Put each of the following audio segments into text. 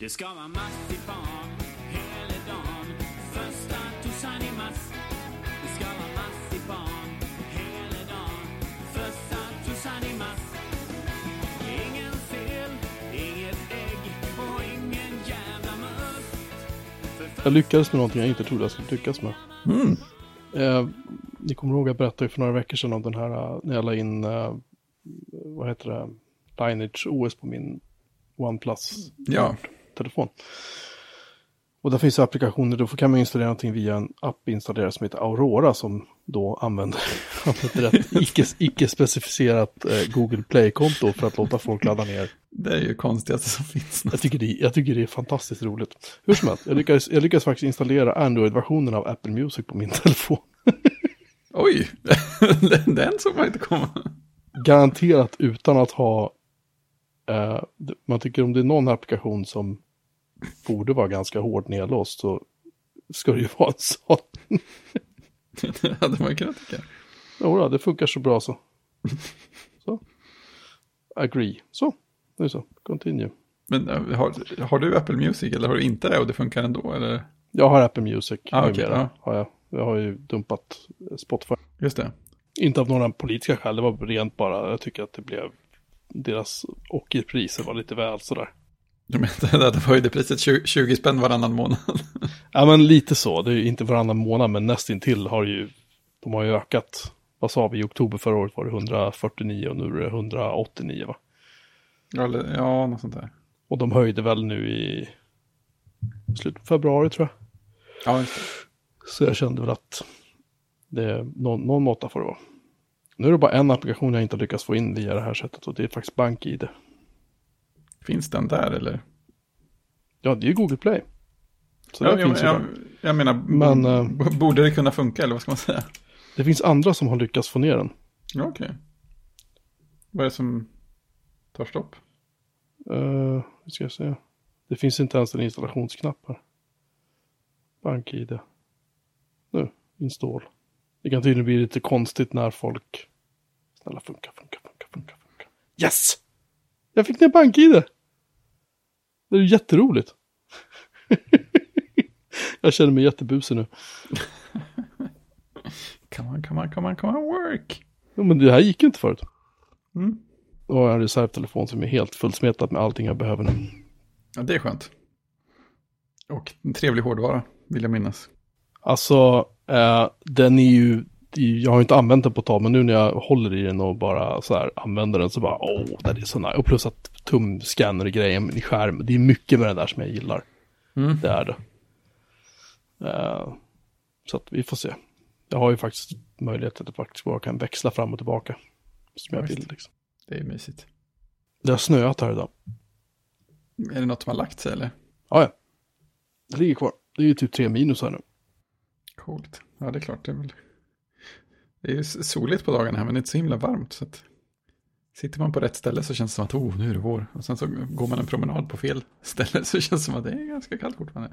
Det ska vara marsipan hela dagen Första torsdagen i mars Det ska vara marsipan hela dagen Första torsdagen i mars Ingen fel, inget ägg och ingen jävla must Jag lyckades med någonting jag inte trodde jag skulle lyckas med. Mm. Eh, ni kommer ihåg jag berättade för några veckor sedan om den här, eh, när jag la in, eh, vad heter det, Lineage OS på min OnePlus Ja. Telefon. Och där finns applikationer, då kan man installera någonting via en app installerad som heter Aurora som då använder, använder ett icke, icke-specificerat eh, Google Play-konto för att låta folk ladda ner. Det är ju konstigaste som finns. Jag tycker, det, jag tycker det är fantastiskt roligt. Hur som helst, jag lyckades, jag lyckades faktiskt installera Android-versionen av Apple Music på min telefon. Oj, den, den såg man inte komma. Garanterat utan att ha, eh, man tycker om det är någon applikation som borde vara ganska hårt nedlåst så ska det ju vara en sån. Det hade man kunnat tycka. Jodå, det funkar så bra så. Så. Agree. Så, nu så. Continue. Men äh, har, har du Apple Music eller har du inte det och det funkar ändå? Eller? Jag har Apple Music Ah, numera, ja. har jag. Jag har ju dumpat Spotify. Just det. Inte av några politiska skäl, det var rent bara, jag tycker att det blev, deras ockerpriser var lite väl sådär. Du menar att höjde priset 20, 20 spänn varannan månad? Ja men lite så, det är ju inte varannan månad men nästintill har ju, de har ju ökat. Vad sa vi, i oktober förra året var det 149 och nu är det 189 va? Eller, ja, något sånt där. Och de höjde väl nu i slutet på februari tror jag. Ja, just det. Så jag kände väl att det, någon, någon måtta får det vara. Nu är det bara en applikation jag inte lyckats få in via det här sättet och det är faktiskt BankID. Finns den där eller? Ja, det är ju Google Play. Så ja, jag, finns ju jag, det. jag menar, Men, eh, borde det kunna funka eller vad ska man säga? Det finns andra som har lyckats få ner den. Ja, okej. Vad är det som tar stopp? Uh, hur ska jag säga? Det finns inte ens en installationsknapp här. BankID. Nu, install. Det kan tydligen bli lite konstigt när folk... Snälla funka, funka, funka, funka, funka. Yes! Jag fick ner BankID! Det är ju jätteroligt. jag känner mig jättebusig nu. Come on, come on, come on, come on, work! Ja, men det här gick inte förut. Mm. Och jag har en reservtelefon som är helt fullsmetad med allting jag behöver nu. Ja, det är skönt. Och en trevlig hårdvara, vill jag minnas. Alltså, eh, den ju, är ju- jag har inte använt den på ett tag, men nu när jag håller i den och bara så här använder den så bara, åh, det är så nice. Och plus att tumscanner-grejen i skärm, det är mycket med den där som jag gillar. Mm. Det är det. Eh, så att vi får se. Jag har ju faktiskt möjlighet att faktiskt bara kan växla fram och tillbaka. Som jag Ja, vill liksom. Det är mysigt. Det har snöat här idag. Är det något som har lagt sig eller? Ja, ja. Det ligger kvar. Det är ju typ tre minus här nu. Coolt. Ja, det är klart. Det är, väl... det är ju soligt på dagarna här, men det är inte så himla varmt. Så att... Sitter man på rätt ställe så känns det som att oh, nu är det vår. Och sen så går man en promenad på fel ställe så känns det som att det är ganska kallt fortfarande.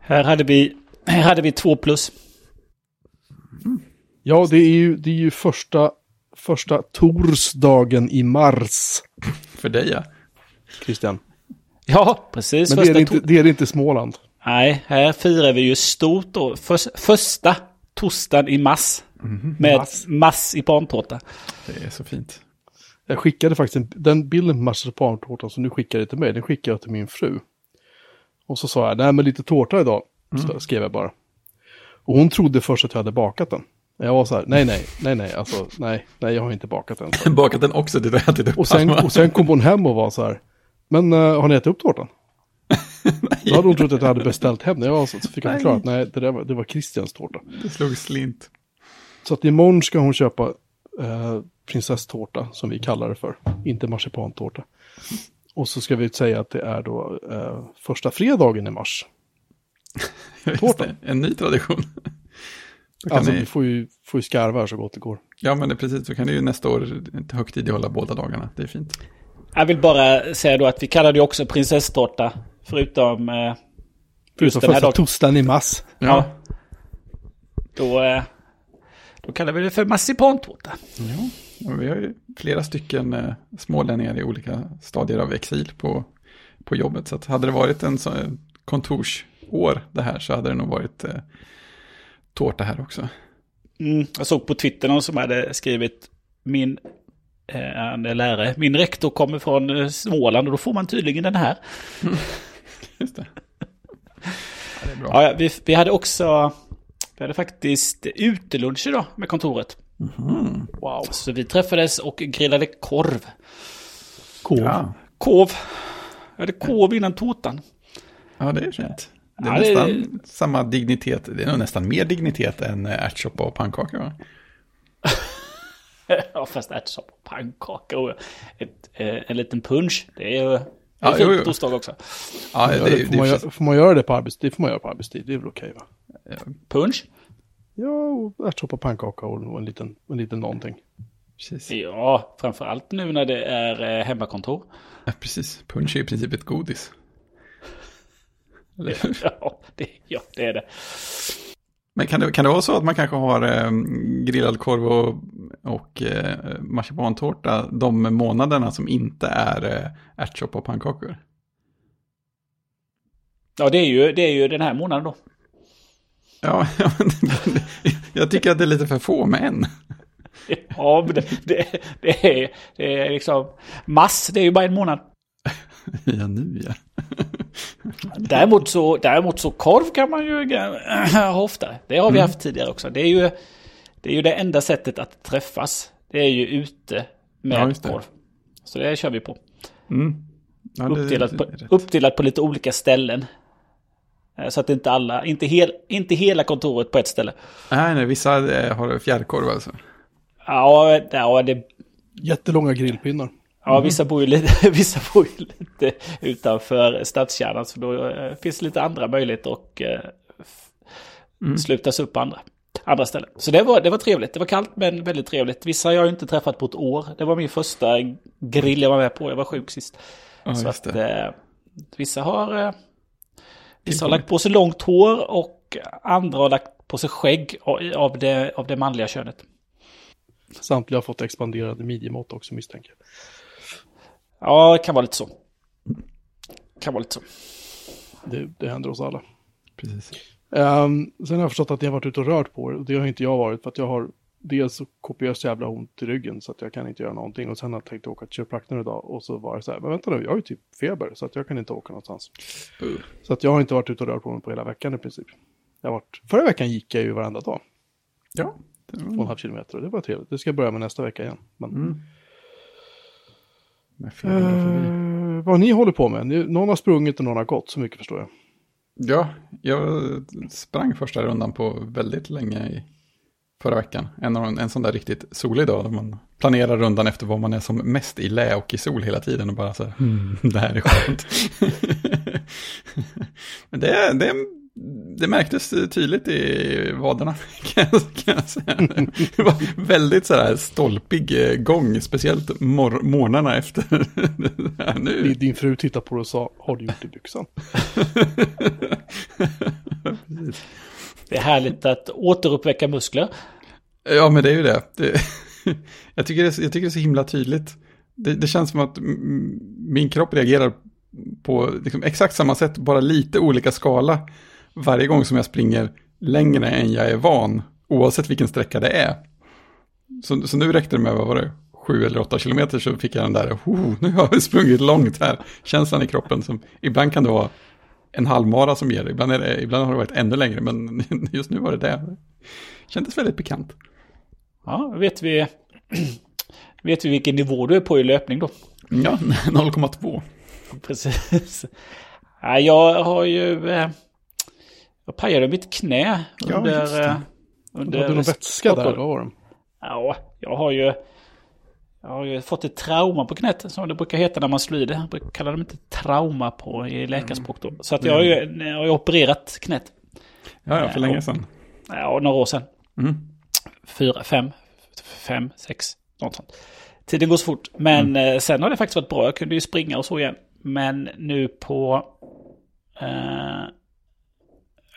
Här hade vi, här hade vi två plus. Ja, det är ju, det är ju första, första torsdagen i mars, För dig ja. Christian. Ja, precis. Men det är, inte, det är det inte Småland. Nej, här firar vi ju stort då. Förs- första torsdagen i mars. Med Mars. massipantårta. Det är så fint. Jag skickade faktiskt en, den bilden på marsipantårtan som du skickade till mig, den skickade jag till min fru. Och så sa jag, nej men lite tårta idag, så skrev jag bara. Och hon trodde först att jag hade bakat den. Jag var så här, nej, nej, nej, nej, alltså, nej, nej, jag har inte bakat den. Bakat den också, det jag ätit upp. Och sen, och sen kom hon hem och var så här, men eh, har ni ätit upp tårtan? Då hade hon trott att jag hade beställt hem den. Jag var så, så fick jag förklara att nej, det, där var, det var Christians tårta. Det slog slint. Så att imorgon ska hon köpa eh, prinsesstårta, som vi kallar det för. Inte marsipantårta. Och så ska vi säga att det är då eh, första fredagen i mars. Tårtan. det, En ny tradition. Alltså ni... vi får ju, får ju skarva så gott det går. Ja, men det är precis. Så kan ni ju nästa år högtidlighålla båda dagarna. Det är fint. Jag vill bara säga då att vi kallade ju också prinsesstårta. Förutom... Eh, Förutom första dagen. torsdagen i mars. Ja. Då, eh, då kallar vi det för marsipantårta. Ja, vi har ju flera stycken eh, smålänningar i olika stadier av exil på på jobbet. Så att hade det varit en sån kontorsår det här så hade det nog varit eh, tårta här också. Mm, jag såg på Twitter någon som hade skrivit min eh, en lärare, min rektor kommer från eh, Småland och då får man tydligen den här. Just det. Ja, det är bra. Ja, vi, vi hade också, vi hade faktiskt utelunch idag med kontoret. Wow. Så vi träffades och grillade korv. Kov. Ja. Korv. Jag hade korv innan tårtan. ja, det är fint. Det är Ja, det- nästan samma dignitet. Det är nog nästan mer dignitet än eh, ärtsoppa och pannkaka. Va? Ja, fast ärtsoppa och pannkaka och ett, eh, en liten punch. Det är ju det Ja, är jo, fint på torsdag också. Ja, det, Ja, får, man göra, får man göra det på arbetstid? Det får man göra på arbetstid. Det är väl okej va? Punch? Ja, ärtsoppa, pannkaka och en liten, en liten någonting. precis. Ja, framförallt nu när det är eh, hemmakontor. Ja, precis. Punch är i princip ett godis. Eller? Ja, det, ja, det är det. Men kan det, kan det vara så att man kanske har eh, grillad korv och, och eh, marsipantårta de månaderna som inte är eh, ärtsoppa och pannkakor? Ja, det är ju, det är ju den här månaden då. Ja, ja, jag tycker att det är lite för få män. Ja, men det, det, det, är, det är liksom... Mass, det är ju bara en månad. Ja, nu ja. Däremot så, däremot så korv kan man ju ha oftare. Det har vi Mm. haft tidigare också. Det är, ju, det är ju det enda sättet att träffas. Det är ju ute med Ja, korv. Så det kör vi på. Mm. ja Uppdelat på, uppdelat på lite olika ställen. Eh, Så att inte alla, inte, hel, inte hela kontoret på ett ställe. Nej, nej, vissa eh, har fjärrkorv alltså. Ja, ja, det, Jättelånga grillpinnar. Ja vissa, bor ju lite, vissa bor ju lite utanför stadskärnan. Så då eh, finns det lite andra möjligheter att eh, f- slutas upp på andra, andra ställen. Så det var, det var trevligt. Det var kallt men väldigt trevligt. Vissa har jag inte träffat på ett år. Det var min första grill jag var med på. Jag var sjuk sist. Ja, så att eh, vissa har... Eh, vissa har lagt på sig långt hår och andra har lagt på sig skägg av- av det, av det manliga könet. Samtliga har fått expanderade midjemått också misstänker jag. Ja, det kan vara lite så. Kan vara lite så. Det, det händer oss alla. Precis. Um, sen har jag förstått att ni har varit ute och rört på er. Och det har inte jag varit. För att jag har dels så kopiöst jävla ont i ryggen. Så att jag kan inte göra någonting. Och sen har jag tänkt åka till kiropraktorn idag. Och så var det så här. Men vänta nu, jag har ju typ feber. Så att jag kan inte åka någonstans. Uh. Så att jag har inte varit ute och rört på mig på hela veckan i princip. Jag varit, förra veckan gick jag ju varenda dag. Ja, det Två och en halv kilometer. Och det var trevligt. Det ska jag börja med nästa vecka igen. Men, mm. När febern är förbi. Eh, vad ni håller på med? Någon har sprungit och någon har gått. Så mycket förstår jag. Ja, jag sprang första rundan på väldigt länge i förra veckan. En, en sån där riktigt solig dag där man planerar rundan efter vad man är som mest i lä och i sol hela tiden och bara så här, hmm, det här är skönt. Men det, det, det märktes tydligt i vaderna kan jag, kan jag säga. Det var väldigt så här stolpig eh, gång, speciellt mor- morgnarna efter. det här nu. Din, fru tittade på dig och sa, har du gjort i byxan? Det är härligt att återuppväcka muskler. Ja, men det är ju det. det jag, tycker det är, jag tycker det är så himla tydligt. Det, det känns som att min kropp reagerar på liksom exakt samma sätt, bara lite olika skala varje gång som jag springer längre än jag är van, oavsett vilken sträcka det är. Så, så nu räckte det med, vad var det, sju eller åtta kilometer så fick jag den där, oh, nu har jag sprungit långt här, känslan i kroppen. Som, ibland kan det vara en halvmara som ger det, ibland, är det, ibland har det varit ännu längre, men just nu var det det. Kändes väldigt pikant. Ja, vet vi, vet vi vilken nivå du är på i löpning då? Ja, 0,2. Precis. Ja, jag har ju... eh, Jag pajade mitt knä Ja, under... just det. eh, Du under hade någon vätska där, vad var? Ja, jag har ju... Jag har ju fått ett trauma på knät, som det brukar heta när man slår i det. Jag brukar kalla dem inte trauma på i läkarspråk då. Så att jag har ju, jag har ju opererat knät. Ja, ja, för länge sedan. Ja, några år sedan. Mm. Fyra, fem, fem, sex, något sånt. Tiden går så fort. Men eh, sen har det faktiskt varit bra. Jag kunde ju springa och så igen. Men nu på... Eh,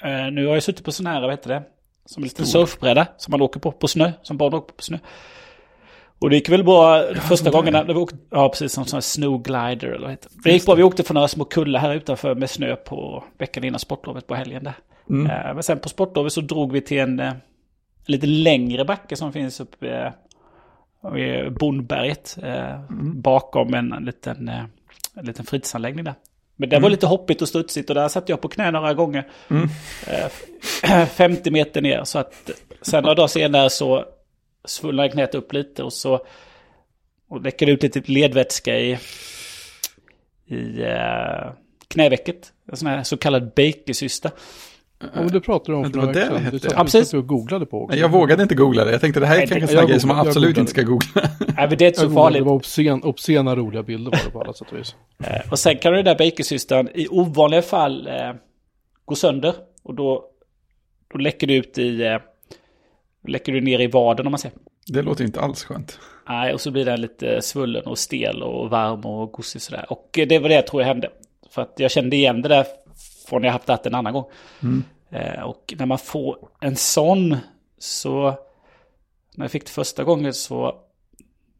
eh, nu har jag suttit på sån här, vad heter det? Som en liten surfbräda som man åker på, på snö. Som barn åker på, på snö. Och det gick väl bra första sånt där. gången när vi åkte, ja precis, som sån här snow glider eller vad heter det. Det gick bra, vi åkte för några små kullar här utanför med snö på veckan innan sportlovet på helgen där. Mm. Eh, Men sen på sportlovet så drog vi till en eh, lite längre backe som finns uppe eh, i Bondberget. Eh, Bakom en liten, eh, en liten fritidsanläggning där. Men det var lite hoppigt och studsigt och där satt jag på knä några gånger. Eh, 50 meter ner. Så att sen några dagar senare så svullnade knät upp lite och så och läckade ut lite ledvätska i, i eh, knävecket. En sån här så kallad bakercysta. Ja, men det pratade du om för det några var det veckor sedan. Du satt Ja, precis. du och googlade på också. Jag vågade inte googla det. Jag tänkte det här är Nej, kanske en sån grej som man absolut googlade. inte ska googla. Nej, men det är inte så farligt. det var obscen, obscena roliga bilder var det på alla sätt och vis. Eh, Och sen kan den där bakersystan i ovanliga fall eh, gå sönder. Och då, då läcker det ut i... Eh, läcker du ner i vaden om man säger. Det låter inte alls skönt. Nej, och så blir den lite svullen och stel och varm och gosig sådär. Och eh, det var det jag tror jag hände. För att jag kände igen det där från när jag haft det en annan gång. Eh, och när man får en sån så... När jag fick det första gången så...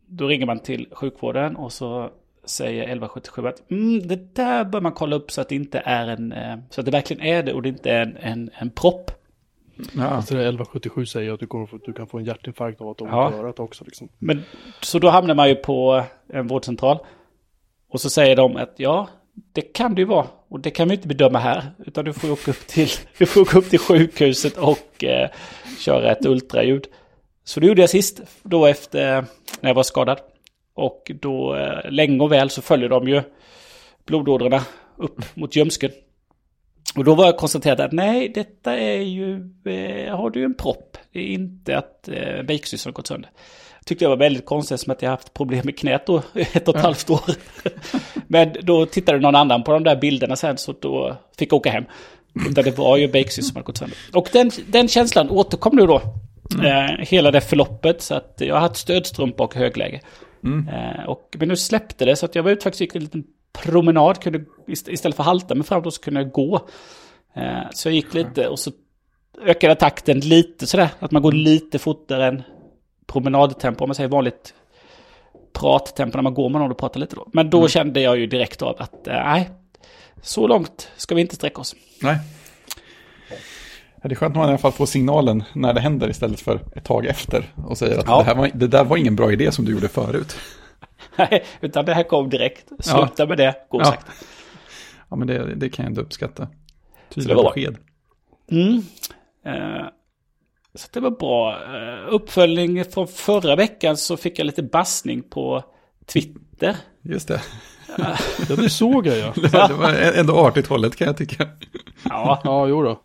Då ringer man till sjukvården och så säger 1177 att mm, det där bör man kolla upp så att det inte är en... Eh, så att det verkligen är det och det inte är en, en, en propp. Ja. Alltså det 1177 säger att du, kommer, du kan få en hjärtinfarkt av att de ja. örat också. Liksom. Men så då hamnar man ju på en vårdcentral. Och så säger de att ja, det kan det ju vara. Och det kan vi inte bedöma här. Utan du får åka upp till, du får åka upp till sjukhuset och eh, köra ett ultraljud. Så det gjorde jag sist, då efter när jag var skadad. Och då eh, länge och väl så följer de ju blodådrorna upp mot ljumsken. Och då var jag konstaterat att nej, detta är ju, eh, har du en propp. Det är inte att eh, bakersystern har gått sönder. Jag tyckte det var väldigt konstigt som att jag haft problem med knät då, ett och ett halvt år. Men då tittade någon annan på de där bilderna sen så då fick jag åka hem. Utan det var ju bakersystern som hade gått sönder. Och den, den känslan återkom nu då. Eh, hela det förloppet så att jag har haft stödstrumpa och högläge. Eh, och, men nu släppte det så att jag var ute faktiskt gick en liten promenad. Kunde, ist- istället för halta mig fram då så kunde jag gå. Eh, så jag gick lite och så ökade jag takten lite sådär. Att man går lite fortare än promenadtempo. Om man säger vanligt prattempo när man går med någon och pratar lite då. Men då kände jag ju direkt av att eh, nej, så långt ska vi inte sträcka oss. Nej. Ja, det är skönt när man i alla fall får signalen när det händer istället för ett tag efter. Och säger att Ja. det, här var, det där var ingen bra idé som du gjorde förut. Nej, Utan det här kom direkt. Sluta med det, gå Ja. sakta. Ja, men det, det kan jag ändå uppskatta. Tydliga besked. Mm. Eh, så det var bra. Eh, uppföljning från förra veckan så fick jag lite bassning på Twitter. Just det. Ja, det såg jag ja. Det var, ändå artigt hållet kan jag tycka. Ja, Ja, jo då.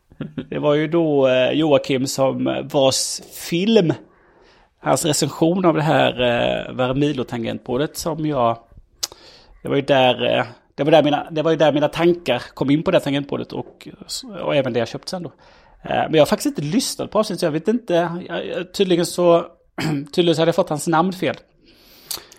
det var ju då eh, Joakim som vars film, hans recension av det här eh, Vermilo-tangentbordet som jag... Det var ju där... Det var, där mina, det var ju där mina tankar kom in på det tangentbordet och, och även det jag köpt sen då. Eh, Men jag har faktiskt inte lyssnat på avsnittet, så jag vet inte. Tydligen så... Tydligen så hade jag fått hans namn fel.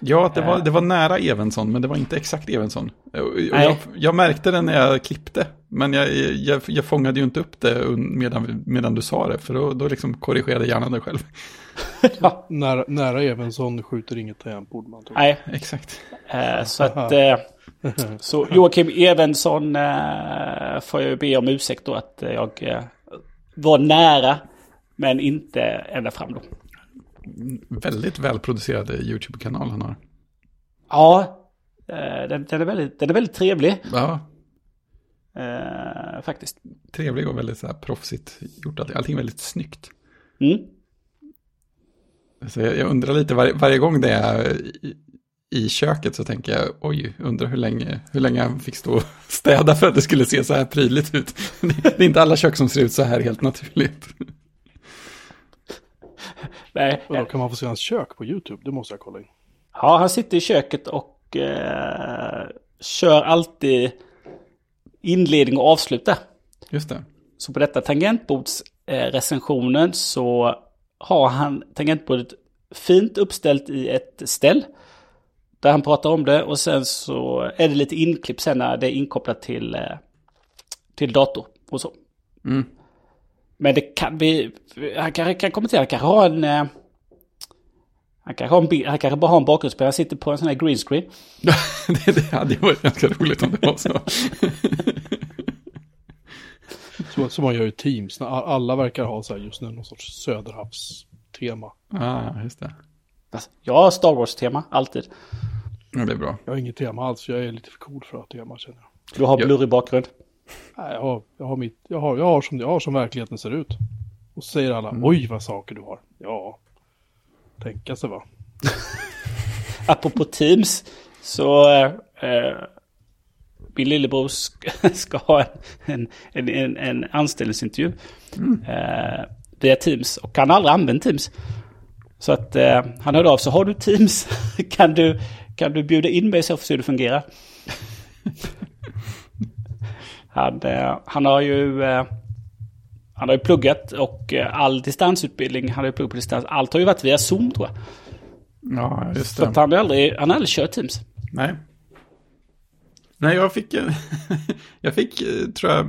Ja, det var, det var nära Evensson, men det var inte exakt Evensson. Nej. Jag, jag märkte det när jag klippte, men jag, jag, jag fångade ju inte upp det medan, medan du sa det, för då, då liksom korrigerade hjärnan det själv. Ja, Nära, nära Evensson skjuter inget tangentbord man tror. nej, Exakt. Eh, Så att... eh, Så Joakim Evensson eh, får jag ju be om ursäkt då att eh, jag eh, var nära men inte ända fram då. Väldigt välproducerad YouTube-kanal han har. Ja, eh, den, den, är, väldigt, den är väldigt trevlig Ja, eh, faktiskt. trevlig och väldigt så här proffsigt gjort. Allting, allting väldigt snyggt. Mm. Så jag, jag undrar lite, varje, varje gång det är i, köket så tänker jag, oj, undrar hur länge, hur länge han fick stå och städa för att det skulle se så här prydligt ut. Det är inte alla kök som ser ut så här helt naturligt. Nej, Och då kan man få se hans kök på YouTube, det måste jag kolla in. Ja, han sitter i köket och eh, kör alltid inledning och avslut där. Just det. Så på detta tangentbordsrecensionen eh, recensionen så har han tangentbordet fint uppställt i ett ställ. Där han pratar om det och sen så är det lite inklipp sen när det är inkopplat till, eh, till dator och så. Mm. Men det kan vi, han kanske kan kommentera, han kanske har en, eh, Han kanske, har en bild, han kanske bara har en bakgrundsspelare. Han sitter på en sån här green screen. det, det hade ju varit ganska roligt om det var så. Så, så man gör ju Teams. Alla verkar ha så här just nu någon sorts söderhavstema. ah, just det. Jag har Star Wars-tema, alltid. Ja, det är bra. Jag har inget tema alls, jag är lite för cool för att ha tema känner jag. Du har blurrig bakgrund. Nej, jag har, jag har mitt, jag har, jag har som, jag har som verkligheten ser ut. Och så säger alla, oj vad saker du har. Ja, tänka sig va. Apropå Teams så eh, min lillebror ska, ska ha en, en, en, en anställningsintervju eh, via Teams och han har aldrig använt Teams. Så att eh, han hörde av sig, har du Teams? kan, du, kan du bjuda in mig så får se hur det fungerar? han, eh, han har ju eh, han har ju pluggat och eh, all distansutbildning, han har ju pluggat på distans. Allt har ju varit via Zoom tror jag. Ja, just Så att det. han har aldrig, han har aldrig kört Teams. Nej. Nej, jag fick, eh, jag fick, eh, tror jag,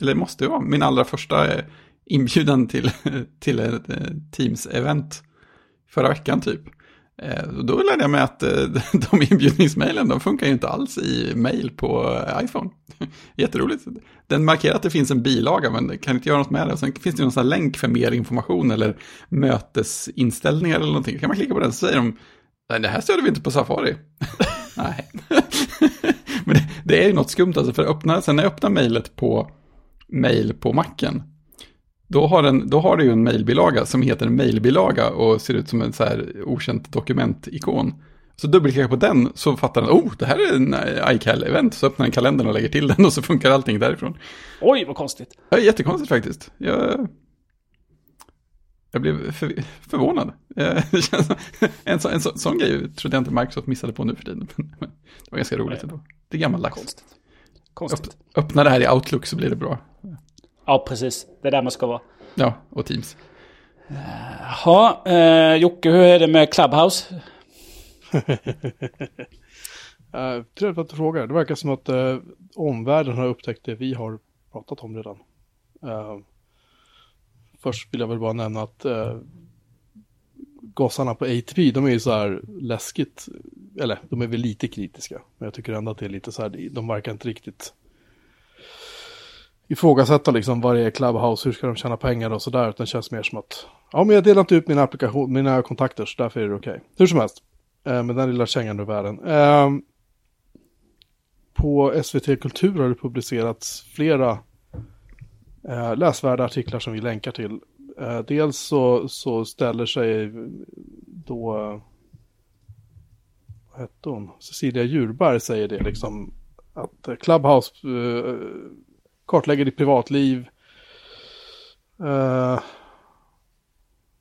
eller måste det vara, min allra första inbjudan till, till ett Teams-event förra veckan typ. Eh, då lärde jag mig att eh, de inbjudningsmailen, de funkar ju inte alls i mail på eh, iPhone. Jätteroligt. Den markerar att det finns en bilaga, men kan inte göra något med det. Sen finns det någon sån här länk för mer information eller mötesinställningar eller någonting. Kan man klicka på den så säger de, nej det här stöder vi inte på Safari. Nej. Men det, det är ju något skumt alltså, för öppna, sen när jag öppnar mejlet på mail på macken, då har, den, då har det ju en mejlbilaga som heter mejlbilaga och ser ut som en så här okänt dokumentikon. Så dubbelklickar på den så fattar den, oh, det här är en iCal-event. Så öppnar den kalendern och lägger till den och så funkar allting därifrån. Oj, vad konstigt. Är jättekonstigt faktiskt. Jag, jag blev för, förvånad. Eh, en, så, en så, sån grej trodde jag inte Microsoft missade på nu för tiden. Men det var ganska roligt ändå. Det är gammaldags. Konstigt. Konstigt. Öpp, öppna det här i Outlook så blir det bra. Ja, precis. Det är där man ska vara. Ja, och Teams. Jaha, eh, Jocke, hur är det med Clubhouse? Uh, trevligt att du frågar. Det verkar som att uh, omvärlden har upptäckt det vi har pratat om redan. Eh, först vill jag väl bara nämna att uh, gossarna på ATP, de är ju så här läskigt, eller de är väl lite kritiska. Men jag tycker ändå att det är lite så här, de verkar inte riktigt ifrågasätta liksom vad det är Clubhouse, hur ska de tjäna pengar och sådär. Utan det känns mer som att, ja men jag delar inte ut mina applikation, mina kontakter så därför är det okej. Hur som helst, eh, med den lilla kängan ur världen. Eh, på SVT Kultur har det publicerats flera eh, läsvärda artiklar som vi länkar till. Eh, dels så, så ställer sig då, vad hette hon, Cecilia Djurberg säger det liksom, att eh, Clubhouse eh, kartlägger ditt privatliv. Eh,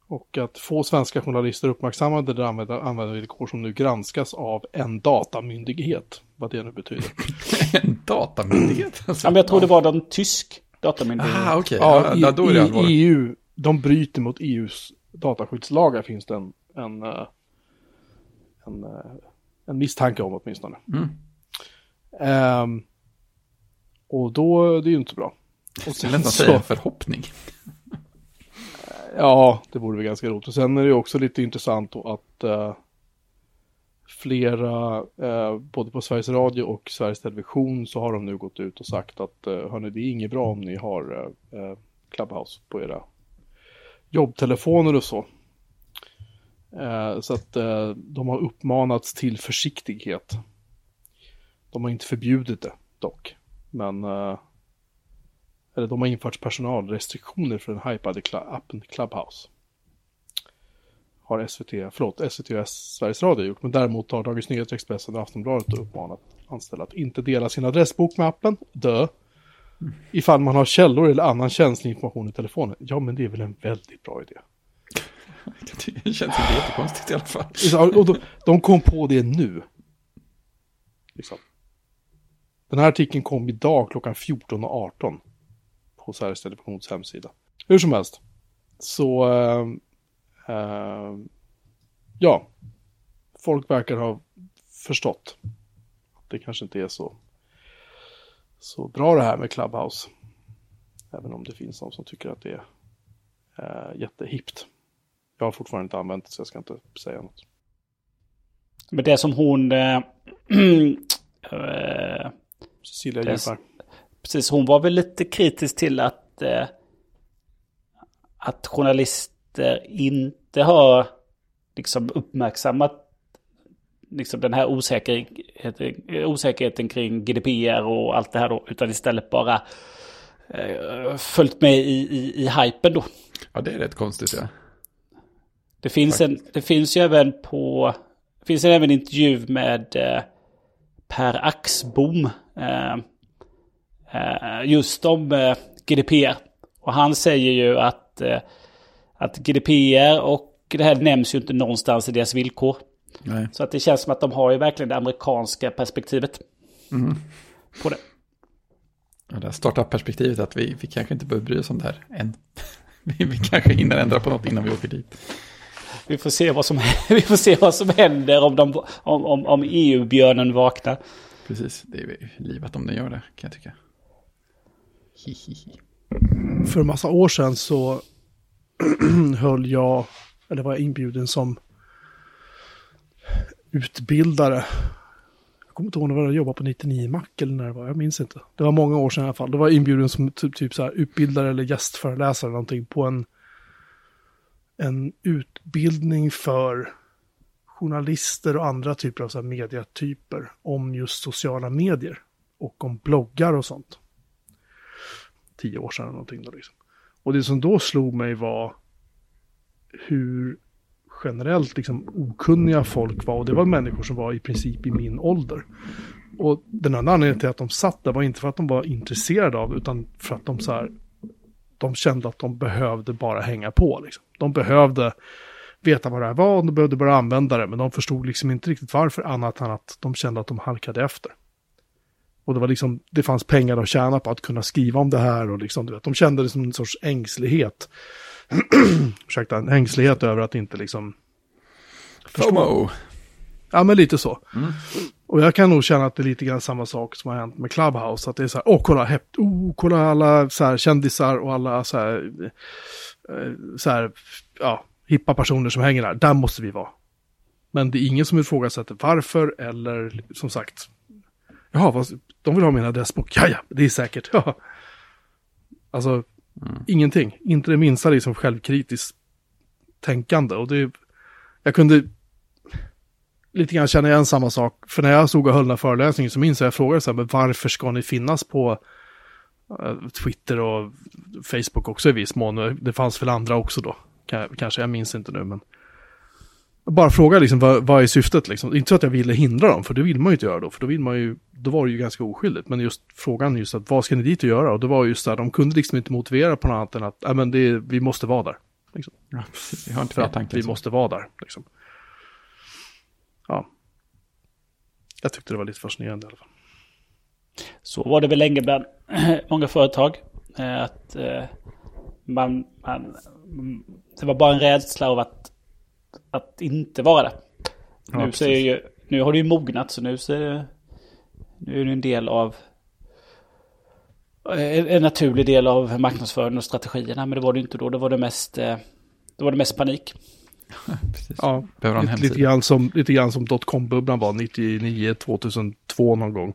och att få svenska journalister uppmärksammade de användar- användarvillkor som nu granskas av en datamyndighet. Vad det nu betyder. en datamyndighet. Alltså. Ja, men jag tror det var någon tysk datamyndighet. Ah, okej. Ja, Ja, i, då är det i allvarligt. EU, de bryter mot EUs dataskyddslagar finns det en, en, eh, en, eh, en misstanke om åtminstone. Mm. Ehm, och då, det är ju inte bra. Och sen så- säga förhoppning. Ja, det vore väl ganska roligt. Och sen är det också lite intressant då att eh, flera, eh, både på Sveriges Radio och Sveriges Television så har de nu gått ut och sagt att eh, hörni, det är inget bra om ni har eh, eh, Clubhouse på era jobbtelefoner och så. Eh, så att eh, de har uppmanats till försiktighet. De har inte förbjudit det dock. Men eh, eller de har infört personalrestriktioner för den hypade appen Clubhouse. Har SVT, förlåt, SVT och Sveriges Radio gjort. Men däremot har Dagens Nyheter, Expressen och Aftonbladet uppmanat anställda att inte dela sin adressbok med appen. Dö. Ifall man har källor eller annan känslig information i telefonen. Ja, men det är väl en väldigt bra idé. Det känns inte jättekonstigt i alla fall. Och de, de kom på det nu. Liksom. Den här artikeln kom idag klockan 14.18 på Sveriges Televisions hemsida. Hur som helst. Så, ehm, ehm, ja. Folk verkar ha förstått att det kanske inte är så, så bra det här med Clubhouse. Även om det finns de som tycker att det är eh, jättehippt. Jag har fortfarande inte använt det så jag ska inte säga något. Men det som hon... Äh, Cecilia Djurberg. precis, hon var väl lite kritisk till att, eh, att journalister inte har liksom uppmärksammat liksom den här osäkerheten, osäkerheten kring GDPR och allt det här då, utan istället bara eh, följt med i, i, i hypen då. Ja, det är rätt konstigt ja. Det finns, en, det finns ju även på... Det finns även en intervju med eh, Per Axbom. Eh, eh, just om eh, GDPR. Och han säger ju att, att GDPR och det här nämns ju inte någonstans i deras villkor. Nej. Så att det känns som att de har ju verkligen det amerikanska perspektivet på det. Ja, det här startup-perspektivet att vi, vi kanske inte behöver bry oss om det här än. Vi, vi kanske hinner ändra på något innan vi åker dit. Vi får se vad som, vi får se vad som händer om, de, om, om, om EU-björnen vaknar. Precis, det är ju livet om den gör det kan jag tycka. Hihihi. För en massa år sedan så höll jag, eller var jag inbjuden som utbildare. Jag kommer inte ihåg när jag jobbade på 99 Mac eller när det var, jag minns inte. Det var många år sedan i alla fall. Det var inbjuden som typ, typ så här utbildare eller gästföreläsare eller någonting på en, en utbildning för journalister och andra typer av så här mediatyper om just sociala medier och om bloggar och sånt. Tio år sedan eller någonting då liksom. Och det som då slog mig var hur generellt liksom okunniga folk var. Och det var människor som var i princip i min ålder. Och den enda anledningen till att de satt där var inte för att de var intresserade av, utan för att de så här, de kände att de behövde bara hänga på. Liksom. De behövde veta vad det här var och de behövde bara använda det, men de förstod liksom inte riktigt varför annat än att de kände att de halkade efter. Och det var liksom, det fanns pengar att tjäna på att kunna skriva om det här och liksom, du vet, de kände det som en sorts ängslighet. Ursäkta, en ängslighet över att inte liksom... förstå. FOMO. Ja, men lite så. Och jag kan nog känna att det är lite grann samma sak som har hänt med Clubhouse. Att det är så här, åh kolla, häpt, oh, kolla alla så här, kändisar och alla så här, eh, så här, ja, hippa personer som hänger där. Där måste vi vara. Men det är ingen som ifrågasätter varför eller som sagt, jaha, vad, de vill ha min adressbok. Ja, ja, det är säkert. Ja. Alltså, ingenting. Inte det minsta liksom självkritiskt tänkande. Och det, jag kunde lite grann känna igen samma sak. För när jag stod och höll den här föreläsningen så minns jag, jag frågade så här, men varför ska ni finnas på eh, Twitter och Facebook också i viss mån? Det fanns väl andra också då. Ka- Kanske, jag minns inte nu, men bara fråga liksom, vad, vad är syftet liksom? Inte så att jag ville hindra dem, för det vill man ju inte göra då, för då vill man ju, då var det ju ganska oskyldigt. Men just frågan just att vad ska ni dit och göra? Och det var just så här, de kunde liksom inte motivera på något annat än att, nej men det, vi måste vara där. Liksom. Ja, precis. Jag har inte För att tankar. vi så. måste vara där. Liksom. Ja. Jag tyckte det var lite fascinerande i alla fall. Så var det väl länge bland många företag. eh, Att eh, man, man, det var bara en rädsla av att, att inte vara det. Ja, nu, så ju, nu har det ju mognat så nu, så är det, nu är det en del av en en naturlig del av marknadsföringen och strategierna. Men det var det inte då. Det var det mest, eh, det var det mest panik. Precis. Ja, Behöver ha en lite, grann som, lite grann som dotcom-bubblan var 99, 2002 någon gång.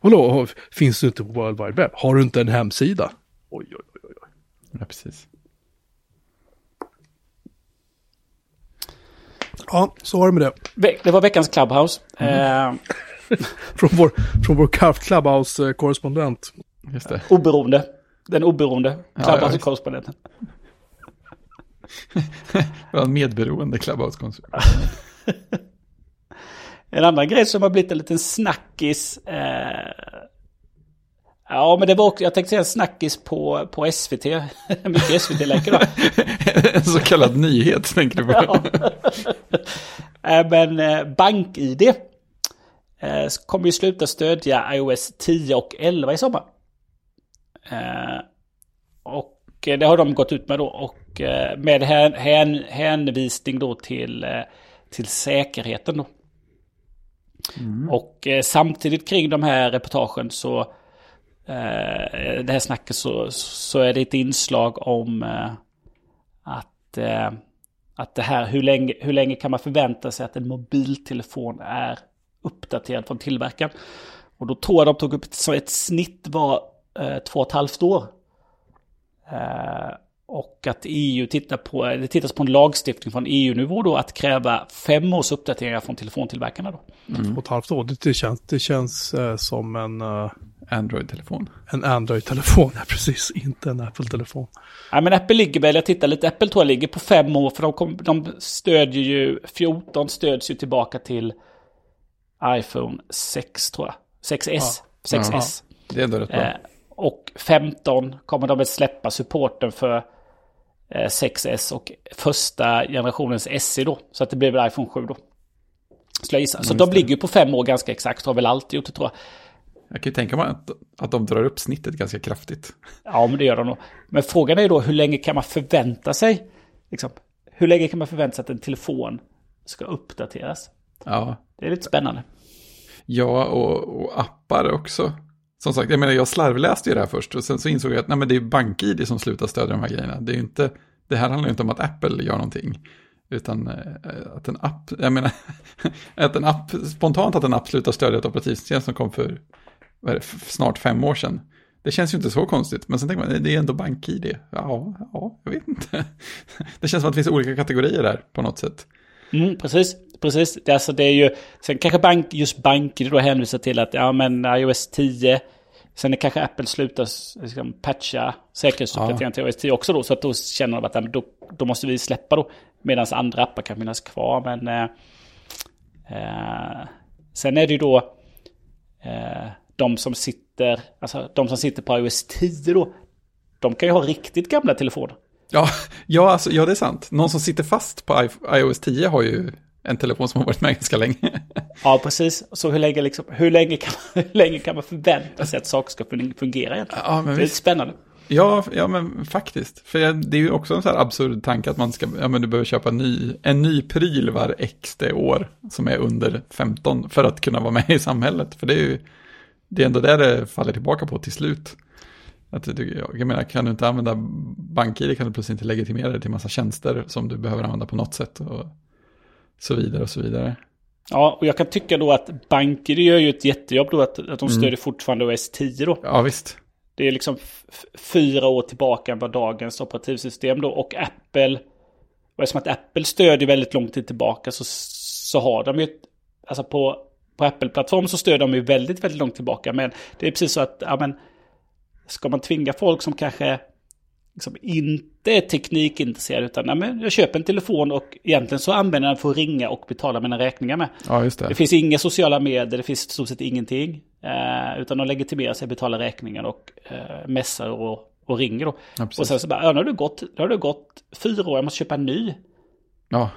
Hallå, finns du inte på World Wide Web? Har du inte en hemsida? Oj, oj, oj, oj. Ja, precis. Ja, så var det med det. Det var veckans Clubhouse. Eh, Från vår, från vår Clubhouse-korrespondent. Just det. oberoende. Den oberoende ja, Clubhouse-korrespondenten. Vi har en medberoende Clubhouse-konsult. En annan grej som har blivit en liten snackis. Eh, ja, men det var också, jag tänkte säga en snackis på, på SVT. Mycket SVT-länkar då. en så kallad nyhet tänker du på. Ja. Eh, men eh, BankID eh, kommer ju sluta stödja iOS 10 och 11 i sommar. Eh, och det har de gått ut med då. Och eh, med hän, hän, hänvisning då till, eh, till säkerheten då. Och eh, samtidigt kring de här reportagen så eh, det här snacket så, så är det ett inslag om eh, att, eh, Att det här, hur länge, hur länge kan man förvänta sig att en mobiltelefon är uppdaterad från tillverkaren? Och då tror jag de tog upp så ett snitt var eh, två och ett halvt år. Eh, och att EU tittar på, det tittas på en lagstiftning från EU-nivå då att kräva fem års uppdateringar från telefontillverkarna då. Två och ett halvt år, det, känns, det känns eh, som en, eh, Android-telefon. en Android-telefon, ja, precis, inte en Apple-telefon. Ja men Apple ligger väl, jag tittar lite, Apple tror jag ligger på fem år för de, kom, de stödjer ju, 14 stöds ju tillbaka till iPhone 6 tror jag. 6S. 6S. Det är ändå rätt bra. Eh, och 15 kommer de att släppa supporten för eh, 6S och första generationens SE då. Så att det blir väl iPhone 7 då. Skulle jag gissa. Så de ligger ju på fem år ganska exakt, har väl alltid gjort det tror jag. Jag kan ju tänka mig att, att de drar upp snittet ganska kraftigt. Ja, men det gör de nog. Men frågan är ju då hur länge kan man förvänta sig? Liksom, hur länge kan man förvänta sig att en telefon ska uppdateras? Ja, Det är lite spännande. ja och, och appar också. Som sagt, jag menar jag slarvläste ju det här först och sen så insåg jag att nej, men det är BankID som slutar stödja de här grejerna. Det, är ju inte, det här handlar ju inte om att Apple gör någonting. Utan eh, att en app, jag menar, att en app, spontant att en app slutar stödja ett operativsystem som kom för vad är det, snart fem år sedan. Det känns ju inte så konstigt, men sen tänker man, det är ändå BankID. Ja, ja, jag vet inte. Det känns som att det finns olika kategorier där på något sätt. Mm, precis, precis. Det, är alltså, det är ju, sen kanske bank, just banker då hänvisar till att ja men iOS 10, sen är kanske Apple slutar liksom, patcha säkerhetsuppdateringen till iOS 10 också då, så att då känner de att ja, då, då måste vi släppa då, medan andra appar kan finnas kvar. Men eh, eh, sen är det ju då eh, de som sitter, alltså de som sitter på iOS 10 då, de kan ju ha riktigt gamla telefoner. Ja, ja, alltså, ja, det är sant. Någon som sitter fast på iOS 10 har ju en telefon som har varit med ganska länge. Ja, precis. Så hur länge, liksom, hur länge, kan, man, hur länge kan man förvänta sig att saker ska fun- fungera egentligen? Ja, men det är lite visst. spännande. Ja, ja, men faktiskt. För jag- det är ju också en så här absurd tanke att man ska, ja men du behöver köpa en ny, en ny pryl var x det år som är under 15 för att kunna vara med i samhället. För det är ju, det är ändå där det faller tillbaka på till slut. Att du, jag menar, kan du inte använda BankID kan du plötsligt inte legitimera dig till massa tjänster som du behöver använda på något sätt och så vidare och så vidare. Ja, och jag kan tycka då att banker gör ju ett jättejobb då att, att de stödjer fortfarande OS 10 då. Ja, visst. Det är liksom fyra år tillbaka än vad dagens operativsystem då. Och Apple, och eftersom att Apple stödjer väldigt lång tid tillbaka så, så har de ju, alltså på, på Apple-plattform så stödjer de ju väldigt, väldigt långt tillbaka. Men det är precis så att, ja men, ska man tvinga folk som kanske liksom inte är teknikintresserade utan, ja men jag köper en telefon och egentligen så använder jag den för att ringa och betala mina räkningar med. Ja, just det. Det finns inga sociala medier, det finns i stort sett ingenting. Eh, utan de legitimerar sig, betalar räkningar och eh, mässar och, och ringer då. Ja, och sen så bara, ja, nu har det gått, nu har det gått fyra år, jag måste köpa en ny. Ja,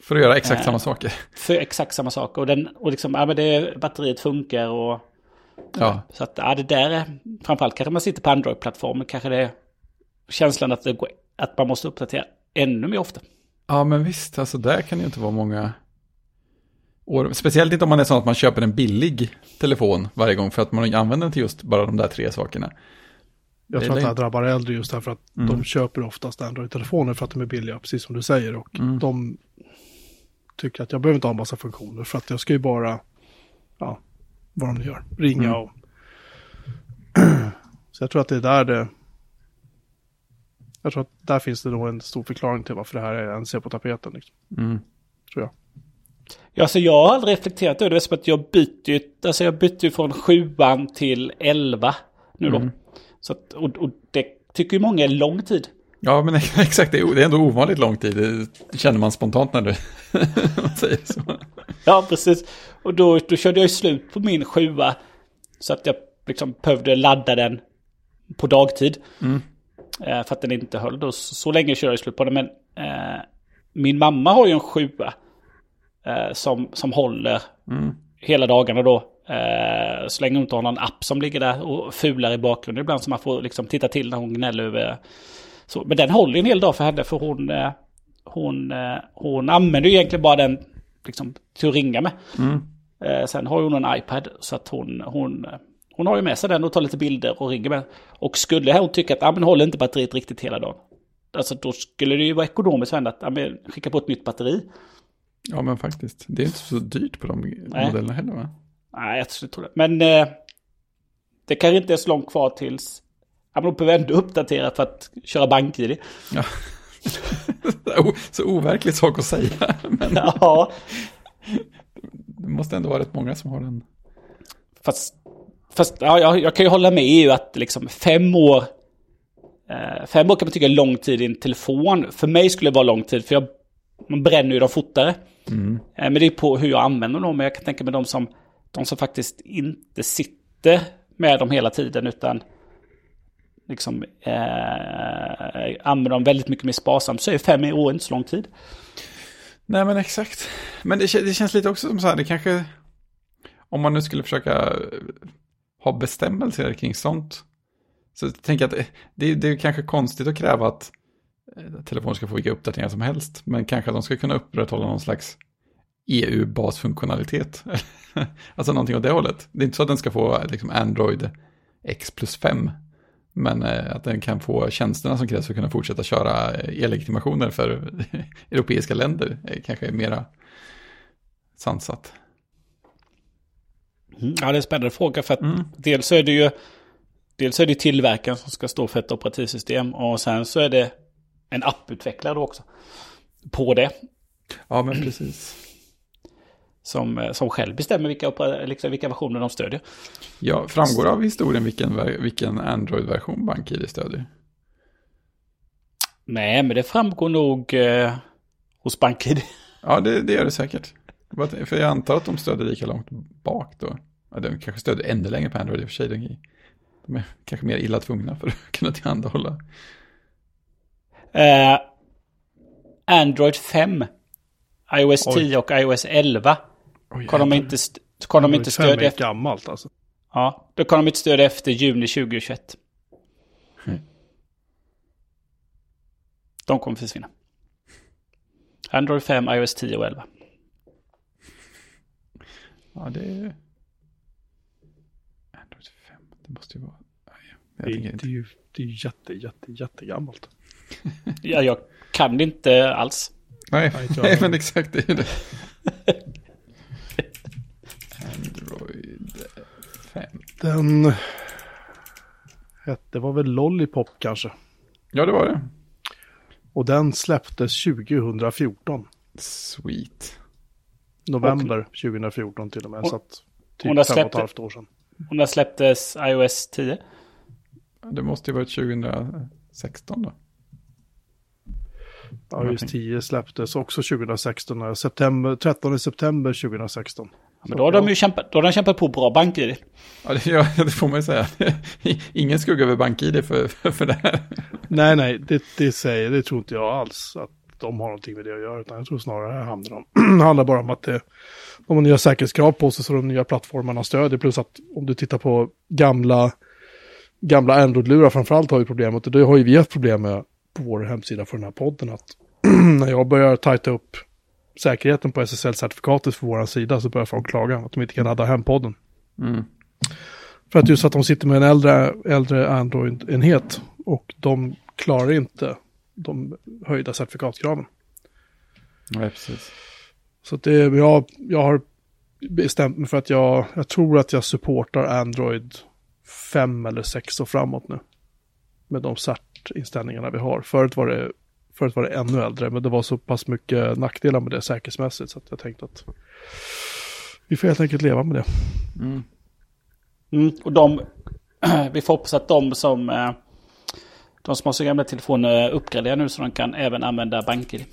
för att göra exakt Eh. samma saker. För exakt samma sak. Och, den, och liksom, ja men det, batteriet funkar och... Ja, Så att, ja det där är, framförallt kanske man sitter på Android-plattformen, kanske det känslan att, det går, att man måste uppdatera ännu mer ofta. Ja, men visst, alltså där kan det ju inte vara många år. Speciellt inte om man är så att man köper en billig telefon varje gång för att man använder den till just bara de där tre sakerna. Jag tror att det här drabbar äldre just därför att de köper oftast Android-telefoner för att de är billiga, precis som du säger. Och de tycker att jag behöver inte ha en massa funktioner för att jag ska ju bara, ja, vad de nu gör, ringa Mm. och... Så jag tror att det är där det... Jag tror att där finns det nog en stor förklaring till varför det här är ens är på tapeten. Liksom, Mm. tror jag. Ja, så jag har aldrig reflekterat över det. Det är som att jag bytte alltså jag bytte från sjuan till elva nu då. Så att, och, och det tycker ju många är lång tid. Ja, men exakt, det är det är ändå ovanligt lång tid. Det känner man spontant när du säger så. Ja, precis. Och då, då körde jag ju slut på min sjua. Så att jag liksom behövde ladda den på dagtid. Eh, för att den inte höll då. Så, så länge körde jag slut på den. Men eh, min mamma har ju en sjua. Eh, som, som håller hela dagarna då. Eh, så länge hon inte har någon app som ligger där och fular i bakgrunden. Ibland som man får liksom titta till när hon gnäller över. Så, men den håller ju en hel dag för henne. För hon, eh, hon, eh, hon använder ju egentligen bara den liksom, till att ringa med. Eh, sen har hon en iPad så att hon, hon, eh, hon har ju med sig den och tar lite bilder och ringer med. Och skulle hon tycka att ah, men håller inte batteriet riktigt hela dagen. alltså då skulle det ju vara ekonomiskt för henne att ja, men skicka på ett nytt batteri. Ja, men faktiskt. Det är inte så dyrt på de Nej. modellerna heller, va? Nej, jag tror det. Men eh, det kanske inte är så långt kvar tills... Ja, men de behöver ändå uppdatera för att köra bank-id. Ja. Så overklig sak att säga. Men Ja, det måste ändå vara rätt många som har den. fast... Fast ja, jag, jag kan ju hålla med i att liksom fem år... Eh, fem år kan man tycka är lång tid i en telefon. För mig skulle det vara lång tid, för jag, man bränner ju dem fortare. Eh, men det är på hur jag använder dem. Men jag kan tänka mig de som, de som faktiskt inte sitter med dem hela tiden, utan liksom eh, använder dem väldigt mycket mer sparsamt, så är fem år inte så lång tid. Nej, men exakt. Men det, det känns lite också som så här, det kanske... Om man nu skulle försöka ha bestämmelser kring sånt. Så jag tänker att eh, det, det, är kanske konstigt att kräva att eh, telefoner ska få vilka uppdateringar som helst. Men kanske att de ska kunna upprätthålla någon slags EU-basfunktionalitet. alltså någonting åt det hållet. Det är inte så att den ska få liksom, Android X plus 5. Men eh, att den kan få tjänsterna som krävs för att kunna fortsätta köra eh, e-legitimationer för europeiska länder. är kanske är mera sansat. Ja, det är en spännande fråga för att Mm. dels är det ju dels är det tillverkaren som ska stå för ett operativsystem och sen så är det en apputvecklare också på det Ja, men precis. som, eh, som själv bestämmer vilka, liksom, vilka versioner de stödjer. Ja, framgår av historien vilken, vilken Android-version BankID stödjer? Nej, men det framgår nog eh, hos BankID. Ja, det, det gör det säkert. För jag antar att de stödjer lika långt bak då. Ja, de kanske stödjer ännu längre på Android i och för sig. De, de är kanske mer illa tvungna för att kunna tillhandahålla. Eh, Android 5, iOS Oj. 10 och iOS 11 Oj, kan de inte, kan de inte stödja efter, gammalt alltså. ja, då kan de inte stödja efter juni 2021. Mm. De kommer försvinna. Android 5, iOS 10 och 11. Ja, det är... Android 5, det måste ju vara... Nej, Jag Det, inte. det är ju det är jätte, jätte, jättegammalt. Ja, jag kan det inte alls. Nej, Nej, men exakt det är det. Android 5. Den hette, var väl Lollipop kanske. Ja, det var det. Och den släpptes 2014. Sweet. November 2014 till och med. Och- så att och typ när fem och ett släppte- halvt år sedan. Och när släpptes iOS 10? Det måste ju varit 2016 då. Just 10 släpptes också 2016. eh, September, 13 september 2016. Men då har de ju kämpat, då har de kämpat på bra bank-id. Ja, det, ja, det får man ju säga. Ingen skugga över BankID för, för, för det här. Nej, nej, det, det säger, det tror inte jag alls att de har någonting med det att göra. Utan jag tror snarare det handlar, om, det handlar bara om att det, de har nya säkerhetskrav på sig så de nya plattformarna stödjer. Plus att om du tittar på gamla, gamla Android-lurar framförallt har ju problemet. Och det har ju vi haft problem med på vår hemsida för den här podden. Att när jag börjar tajta upp säkerheten på SSL-certifikatet för vår sida så börjar folk klaga att de inte kan ladda hem podden. Mm. För att just att de sitter med en äldre, äldre Android-enhet och de klarar inte de höjda certifikatkraven. Nej, precis. Så att det, jag, jag har bestämt mig för att jag, jag tror att jag supportar Android 5 eller 6 och framåt nu. Med de CERT-inställningarna vi har. Förut var, det, förut var det ännu äldre, men det var så pass mycket nackdelar med det säkerhetsmässigt så att jag tänkte att vi får helt enkelt leva med det. Mm. Mm, och de, vi får hoppas att de som, eh, de som har så gamla telefoner uppgraderar nu så de kan även använda BankID.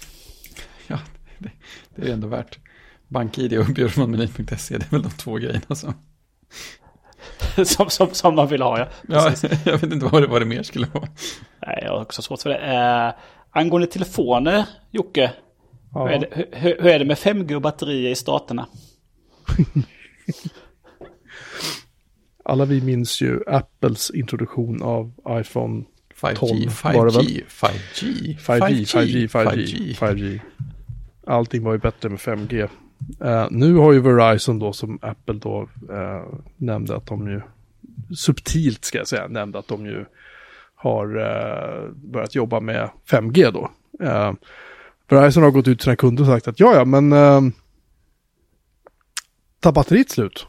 Ja, det, det är ändå värt. BankID och björnmanmeny.se, det är väl de två grejerna som... som, som, som de vill ha, ja. Ja, jag vet inte vad det, vad det mer skulle vara. Nej, jag har också svårt för det. Eh, angående telefoner, Jocke. Ja. Hur, är det, hur, hur är det med 5G och batterier i staterna? Alla vi minns ju Apples introduktion av iPhone 5G, 12 5G, var det väl? 5G, 5G, 5G, 5G, 5G. Allting var ju bättre med 5G. Eh, nu har ju Verizon då som Apple då eh, nämnde att de ju subtilt ska jag säga nämnde att de ju har eh, börjat jobba med 5G då. Verizon har gått ut till sina kunder och sagt att ja, ja, men eh, tar batteriet slut?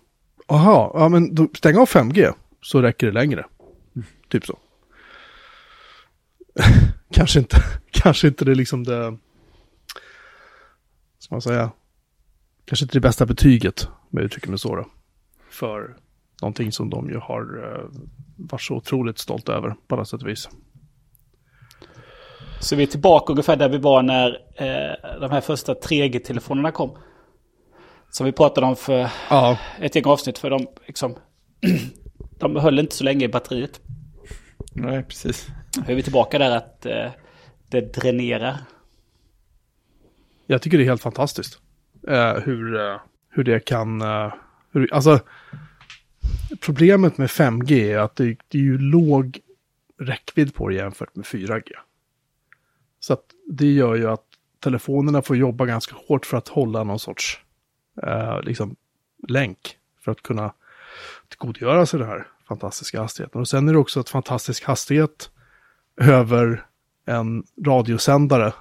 Jaha, ja men då, stäng av 5G så räcker det längre. Typ så. kanske inte, kanske inte det liksom det, ska man säga, kanske inte det bästa betyget, med uttrycker mig så då, för någonting som de ju har eh, varit så otroligt stolt över på alla sätt och vis. Så vi är tillbaka ungefär där vi var när eh, de här första 3G-telefonerna kom. Som vi pratade om för Ja, ett gäng avsnitt för de liksom... de höll inte så länge i batteriet. Nej, precis. Nu är vi tillbaka där att eh, det dränerar. jag tycker det är helt fantastiskt. Eh, hur, eh, hur det kan, eh, hur, alltså problemet med 5G är att det, det är ju låg räckvidd på det jämfört med 4G. Så att det gör ju att telefonerna får jobba ganska hårt för att hålla någon sorts eh, liksom, länk för att kunna tillgodogöra sig den här fantastiska hastigheten. Och sen är det också ett fantastisk hastighet över en radiosändare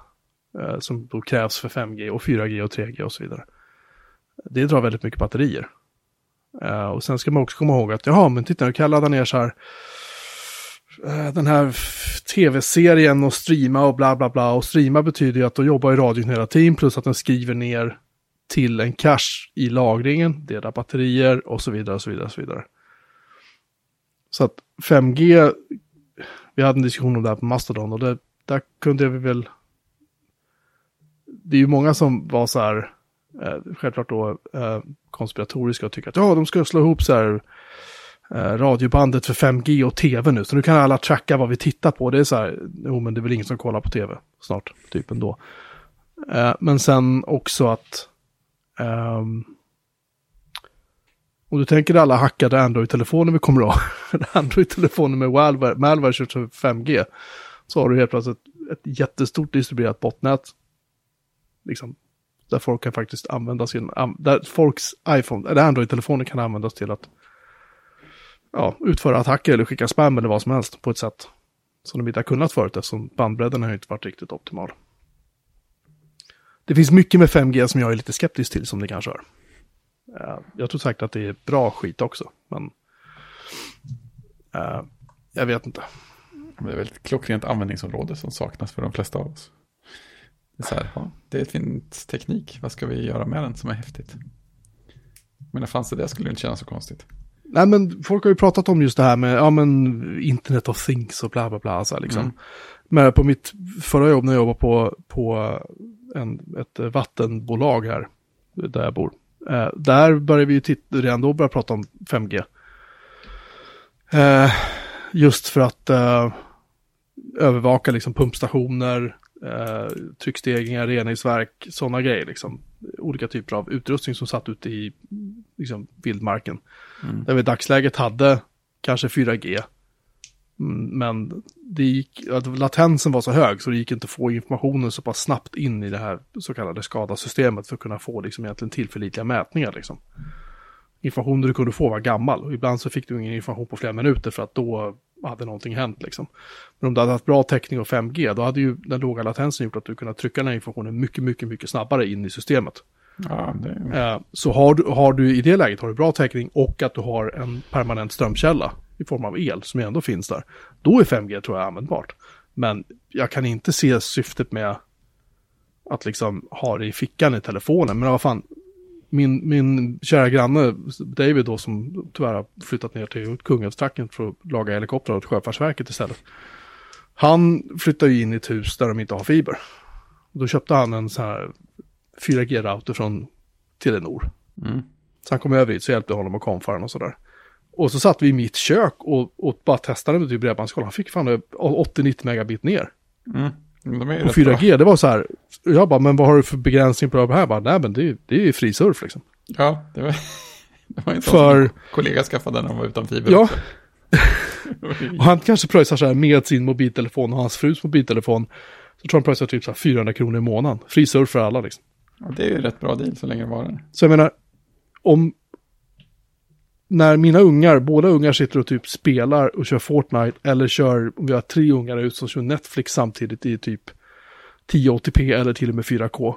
eh, som då krävs för 5G och 4G och 3G och så vidare. Det drar väldigt mycket batterier. Eh, och sen ska man också komma ihåg att, jaha, men titta nu kan jag ladda ner så här eh, den här tv-serien och streama och bla bla bla. Och streama betyder ju att då jobbar ju radion hela tiden plus att den skriver ner till en cache i lagringen, delar batterier och så vidare och så vidare och så vidare. Så att 5G, vi hade en diskussion om det här på Mastodon och det, där kunde vi väl... Det är ju många som var så här, eh, självklart då eh, konspiratoriska och tycker att ja, de ska slå ihop så här eh, radiobandet för 5G och tv nu. Så nu kan alla tracka vad vi tittar på. Det är så här, jo men det är väl ingen som kollar på tv snart, typ ändå. Eh, men sen också att ehm, om du tänker alla hackade Android-telefoner vi kommer att ha, Android-telefoner med malware, malware kört för 5G, så har du helt plötsligt ett jättestort distribuerat botnät. Liksom, där folk kan faktiskt använda sin, där folks iPhone, eller Android-telefoner kan användas till att ja, utföra attacker eller skicka spam eller vad som helst på ett sätt som de inte har kunnat förut eftersom bandbredden har inte varit riktigt optimal. Det finns mycket med 5G som jag är lite skeptisk till som ni kanske hör. Eh, Jag tror säkert att det är bra skit också, men eh, jag vet inte. Men Det är väl ett klockrent användningsområde som saknas för de flesta av oss. Det är så här, ja, det finns teknik, vad ska vi göra med den som är häftigt? Men fanns det det skulle det inte kännas så konstigt. Nej men folk har ju pratat om just det här med, ja men internet of things och bla bla bla. Så här, liksom. Mm. Men på mitt förra jobb när jag jobbade på, på en, ett vattenbolag här, där jag bor. Eh, där började vi ju titta, redan då börja prata om 5G. Eh, just för att eh, övervaka liksom pumpstationer, eh, tryckstegringar, reningsverk, sådana grejer. Liksom. Olika typer av utrustning som satt ute i liksom, vildmarken. Mm. Där vi i dagsläget hade kanske 4G. Men det gick, att latensen var så hög så det gick inte att få informationen så pass snabbt in i det här så kallade skadasystemet för att kunna få liksom egentligen tillförlitliga mätningar. Liksom. Informationen du kunde få var gammal och ibland så fick du ingen information på flera minuter för att då hade någonting hänt. Liksom. Men om du hade haft bra täckning och 5G då hade ju den låga latensen gjort att du kunde trycka den här informationen mycket, mycket, mycket snabbare in i systemet. Ja, det. Eh, Så har du, har du i det läget har du bra täckning och att du har en permanent strömkälla i form av el som ändå finns där. Då är 5G tror jag användbart. Men jag kan inte se syftet med att liksom ha det i fickan i telefonen. Men vad fan, min, min kära granne David då som tyvärr har flyttat ner till Kungälvstrakten för att laga helikoptrar åt Sjöfartsverket istället. Han flyttar ju in i ett hus där de inte har fiber. Då köpte han en sån här 4G-router från Telenor. Mm. Så han kom över hit så hjälpte jag honom att konfa och sådär. Och så satt vi i mitt kök och, och bara testade med typ bredbandskoll. Han fick fan över 80-90 megabit ner. Mm. De Och bra. 4G, det var så här. Jag bara, men vad har du för begränsning på det här? Bara, nej men det, är- det är ju fri surf liksom. Ja, det var, det var inte För- kollega skaffade när han var utan fiber. Ja. Och han kanske pröjsar så här med sin mobiltelefon och hans frus mobiltelefon. Så tror han pröjsar typ så här 400 kronor i månaden. Fri surf för alla liksom. ja, det är ju rätt bra deal så länge det varar. Så jag menar, om när mina ungar, båda ungar sitter och typ spelar och kör Fortnite eller kör, om vi har tre ungar ut som kör Netflix samtidigt i typ 1080p eller till och med 4K.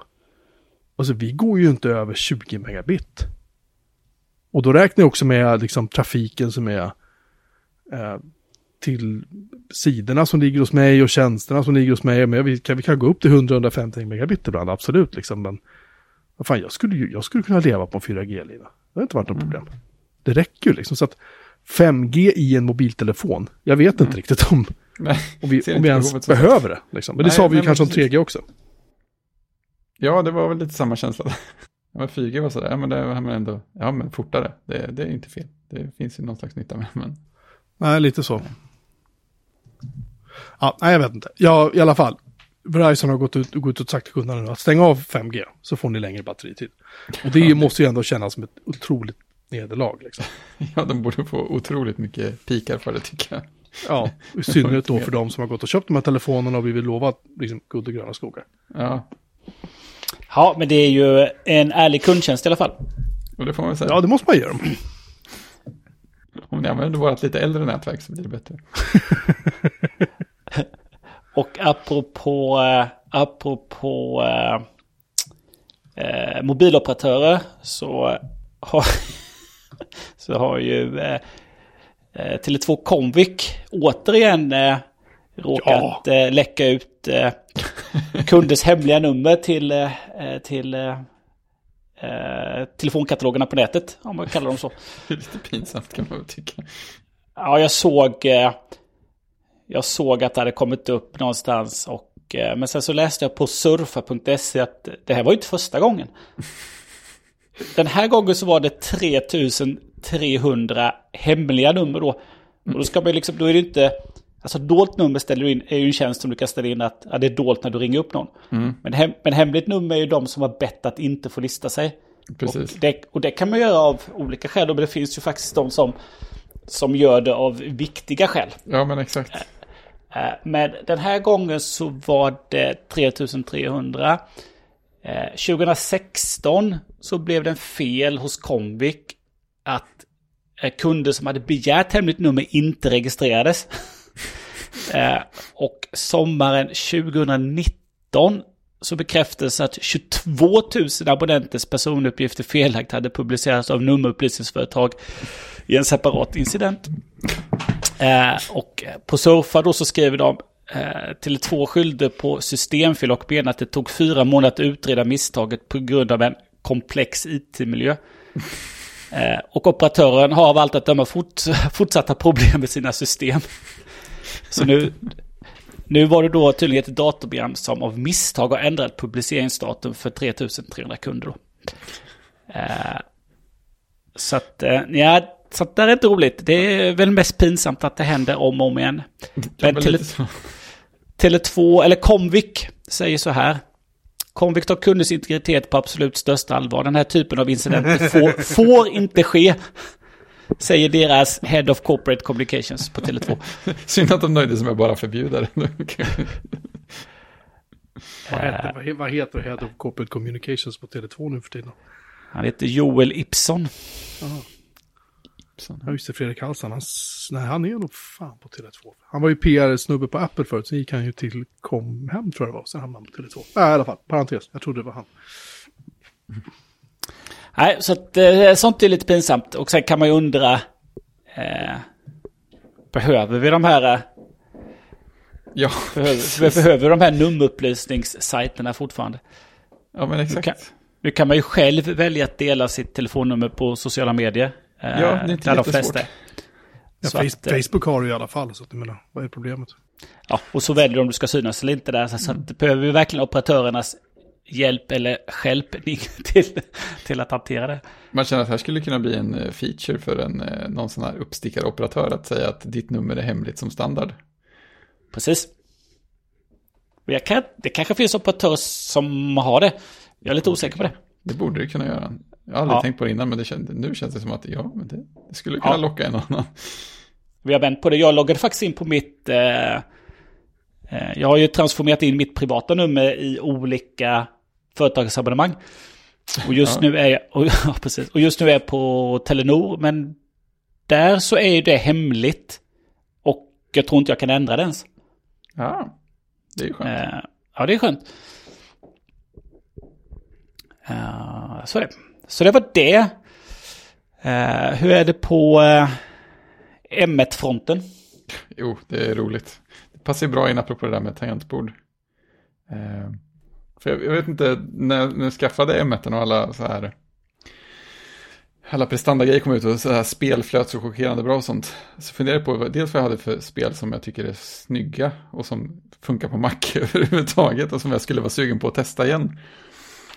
Alltså vi går ju inte över 20 megabit. Och då räknar jag också med liksom trafiken som är eh, till sidorna som ligger hos mig och tjänsterna som ligger hos mig. Men vi kan, vi kan gå upp till 100-150 megabit ibland, absolut. Liksom. Men vad fan, jag skulle, ju, jag skulle kunna leva på en 4G-lina. Det har inte varit något Mm. Det räcker ju liksom. Så att 5G i en mobiltelefon, jag vet inte riktigt om, Nej, om vi, om vi ens behöver det. Liksom. Men det Nej, sa vi ju kanske om precis. 3G också. Ja, det var väl lite samma känsla. Ja, men 4G var sådär, ja men det var ändå, ja men fortare, det, det är inte fel. Det finns ju någon slags nytta med men Nej, lite så. Ja, nej, jag vet inte. Ja, i alla fall. Verizon har gått ut, gått ut och sagt till kunderna nu att stänga av 5G så får ni längre batteritid. Och det måste ju ändå kännas som ett otroligt nederlag. Liksom. ja, de borde få otroligt mycket pikar för det tycker jag. Ja, i synnerhet då för de som har gått och köpt de här telefonerna och blivit lovat liksom, guld och gröna skogar. Ja, Ja, men det är ju en ärlig kundtjänst i alla fall. och det får man säga. Ja, det måste man göra. Om ni använder vårt lite äldre nätverk så blir det bättre. Och apropå, eh, apropå eh, eh, mobiloperatörer så har, så har ju eh, eh, Tele2 Comvik återigen eh, råkat eh, läcka ut eh, kunders hemliga nummer till, eh, till eh, eh, telefonkatalogerna på nätet, om man kallar dem så. Det är lite pinsamt kan man tycka. Ja, jag såg, eh, jag såg att det hade kommit upp någonstans. Och, eh, men sen så läste jag på surfa.se att det här var ju inte första gången. Den här gången så var det 3300 hemliga nummer då. Och då ska man liksom, då är det inte... Alltså dolt nummer ställer du in, är ju en tjänst som du kan ställa in att ja, det är dolt när du ringer upp någon. Men, hem, men hemligt nummer är ju de som har bett att inte få lista sig. Precis. Och det, och det kan man göra av olika skäl. Men det finns ju faktiskt de som, som gör det av viktiga skäl. Ja, men exakt. Eh, Men den här gången så var det 3300. Eh, 2016 så blev det en fel hos Comvik att eh, kunder som hade begärt hemligt nummer inte registrerades. Eh, Och sommaren 2019 så bekräftades att 22 000 abonnenters personuppgifter felaktigt hade publicerats av nummerupplysningsföretag i en separat incident. Eh, och på Surfa då så skriver de eh, till två skylder på systemfel och menar att det tog fyra månader att utreda misstaget på grund av en komplex it-miljö. Eh, och operatören har av allt att döma fort, fortsatta problem med sina system. Så nu, nu var det då tydligen ett datorprogram som av misstag har ändrat publiceringsdatum för 3300 kunder. Då. Eh, så att, eh, ja, så att det är inte roligt. Det är väl mest pinsamt att det händer om och om igen. Men men tele, lite så. Tele2, eller Comvik, säger så här. Comvik tar kunders integritet på absolut största allvar. Den här typen av incidenter får, får inte ske. Säger deras Head of Corporate Communications på Tele2. Synd att de nöjde sig med att bara förbjuda det. Vad heter, vad he- vad heter Head of Corporate Communications på Tele2 nu för tiden? Han heter Joel Ipson. Ja, just det, Fredrik Halsan. Han, s- nej, han är nog fan på Tele2. Han var ju PR-snubbe på Apple förut, sen gick han ju till Comhem tror jag det var, sen hamnade han på Tele2. Nej, i alla fall, parentes, jag trodde det var han. Nej, så att, eh, sånt är lite pinsamt. Och sen kan man ju undra, eh, behöver vi de här, eh, Ja, behöver, behöver de här nummerupplysningssajterna fortfarande? ja men exakt. kan- Nu kan man ju själv välja att dela sitt telefonnummer på sociala medier. eh, Ja, det är inte där de jättesvårt. flesta. Ja, Så att, eh, Facebook har det i alla fall, så att jag menar, vad är problemet? Ja, och så väljer du om du ska synas eller inte där. Så, så att behöver vi verkligen operatörernas hjälp eller skälpning till, till att hantera det. Man känner att det här skulle kunna bli en eh, feature för en, eh, någon sån här uppstickaroperatör att säga att ditt nummer är hemligt som standard. Precis. Kan, det kanske finns operatörer som har det. Jag är lite osäker på det. Det borde det kunna göra. Jag har aldrig Ja. tänkt på det innan, men det känd, nu känns det som att ja, men det, det skulle kunna Ja. locka en annan. Vi har vänt på det. Jag loggade faktiskt in på mitt... Eh, eh, jag har ju transformerat in mitt privata nummer i olika företagsabonnemang. Och just Ja. nu är jag... Och, ja, precis. Och just nu är jag på Telenor, men där så är ju det hemligt. Och jag tror inte jag kan ändra det ens. Ja, det är ju skönt. Eh, ja, det är skönt. Eh, så är det. Så det var det. Eh, hur är det på eh, M1-fronten? Jo, det är roligt. Det passar ju bra in apropå det där med tangentbord. Eh, för jag, jag vet inte, när, när jag skaffade M1 och alla så här alla prestandagrejer kom ut och så här spel flöt så chockerande bra och sånt. Så funderade jag på dels vad jag hade för spel som jag tycker är snygga och som funkar på Mac överhuvudtaget och som jag skulle vara sugen på att testa igen.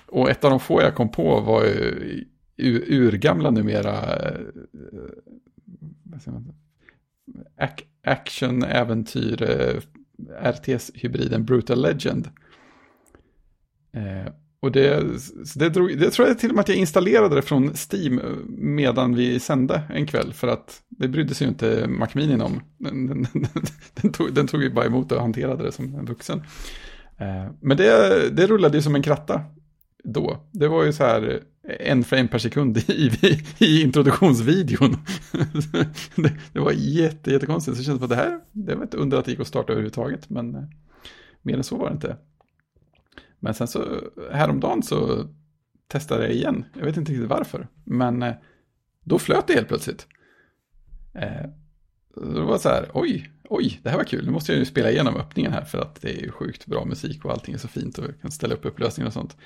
Och ett av de få jag kom på var ju urgamla numera eh, action, äventyr, eh, RTS-hybriden Brutal Legend. Eh, och det, det, drog, det tror jag till och med att jag installerade det från Steam medan vi sände en kväll. För att det brydde sig ju inte Macminin om. Den, den, den, tog, den tog ju bara emot och hanterade det som en vuxen. Men det, det rullade ju som en kratta då. Det var ju så här eh, en frame per sekund i, i, i introduktionsvideon. det, det, var jätte, jättekonstigt. Så det kändes som att det här, det var ett under att det gick att starta överhuvudtaget. Men eh, mer än så var det inte. Men sen så häromdagen så testade jag igen. Jag vet inte riktigt varför. Men eh, då flöt det helt plötsligt. Eh, det var så här, oj, oj, det här var kul. Nu måste jag ju spela igenom öppningen här för att det är ju sjukt bra musik och allting är så fint och jag kan ställa upp upplösningar och sånt.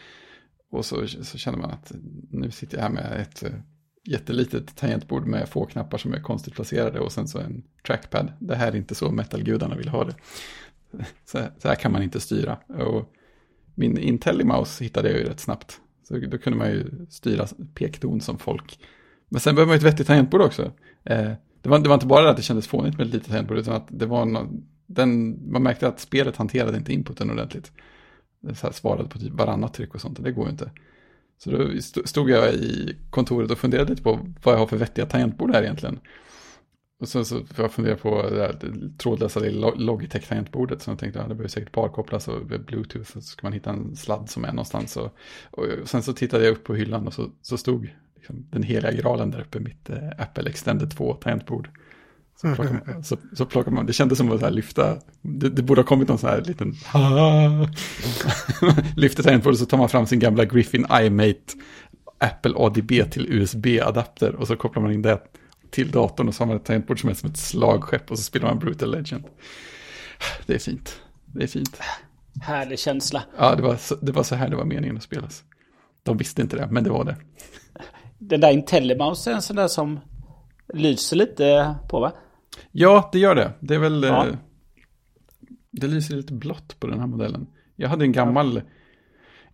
Och så, så känner man att nu sitter jag här med ett eh, jättelitet tangentbord med få knappar som är konstigt placerade och sen så en trackpad. Det här är inte så metalgudarna vill ha det. Så, så här kan man inte styra. Och min IntelliMouse hittade jag ju rätt snabbt. Så då kunde man ju styra pekton som folk. Men sen behöver man ju ett vettigt tangentbord också. Eh, det, var, det var inte bara det att det kändes fånigt med ett litet tangentbord, utan att det var någon, den, man märkte att spelet hanterade inte inputen ordentligt. Så här svarade på typ varannat tryck och sånt, det går ju inte. Så då stod jag i kontoret och funderade lite på vad jag har för vettiga tangentbord här egentligen. Och sen så får jag fundera på det här trådlösa Logitech-tangentbordet. Så jag tänkte att ja, det behöver säkert parkopplas och bluetooth. Så ska man hitta en sladd som är någonstans. Och, och sen så tittade jag upp på hyllan och så, så stod liksom, den heliga graalen där uppe. Mitt eh, Apple Extended 2 tangentbord. Så plockar, man, så, så plockar man, det kändes som att så lyfta, det, det borde ha kommit någon sån här liten, lyfter tangentbordet så tar man fram sin gamla Griffin iMate Apple ADB till USB-adapter och så kopplar man in det till datorn och så har man ett tangentbord som är som ett slagskepp och så spelar man Brutal Legend. Det är fint. Det är fint. Härlig känsla. Ja, det var, så, det var så här det var meningen att spelas. De visste inte det, men det var det. Den där IntelliMouse är en sån där som lyser lite på va? Ja, det gör det. Det är väl... Ja. Eh, det lyser lite blått på den här modellen. Jag hade en gammal ja.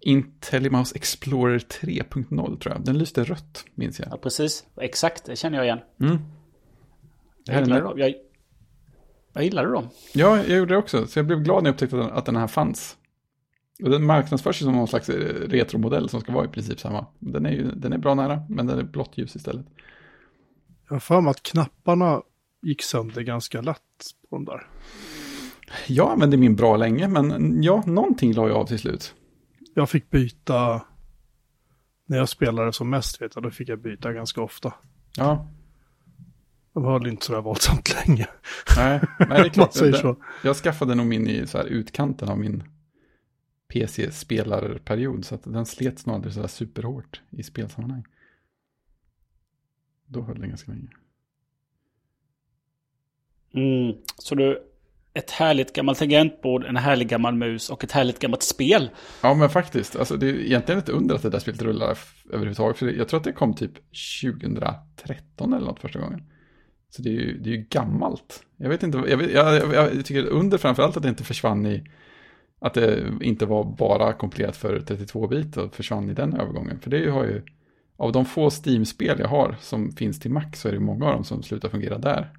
IntelliMouse Explorer 3.0 tror jag. Den lyste rött, minns jag. Ja, precis. Exakt, det känner jag igen. Mm. Jag gillade dem. Jag, jag gillade dem. Ja, jag gjorde det också. Så jag blev glad när jag upptäckte att den, att den här fanns. Och den marknadsförs ju som någon slags eh, retromodell som ska vara i princip samma. Den är, ju, den är bra nära, men den är blått ljus istället. Jag har för mig att knapparna gick sönder ganska lätt på de där. Jag använde min bra länge, men ja, någonting la jag av till slut jag fick byta, när jag spelade som mest vet jag, då fick jag byta ganska ofta. Ja. De höll inte sådär våldsamt länge. Nej, nej det är klart. Jag skaffade nog min i så här utkanten av min PC-spelarperiod. Så att den slets nog aldrig sådär superhårt i spelsammanhang. Då höll den ganska länge. Mm, så du ett härligt gammalt tangentbord, en härlig gammal mus och ett härligt gammalt spel. Ja, men faktiskt. Alltså, det är egentligen ett under att det där spelet rullar överhuvudtaget. För jag tror att det kom typ 2013 eller något första gången. Så det är ju, det är ju gammalt. Jag vet inte, jag, vet, jag, jag, jag tycker under framförallt att det inte försvann i, att det inte var bara kompilerat för 32-bit och försvann i den övergången. För det har ju, av de få Steam-spel jag har som finns till Mac så är det många av dem som slutar fungera där.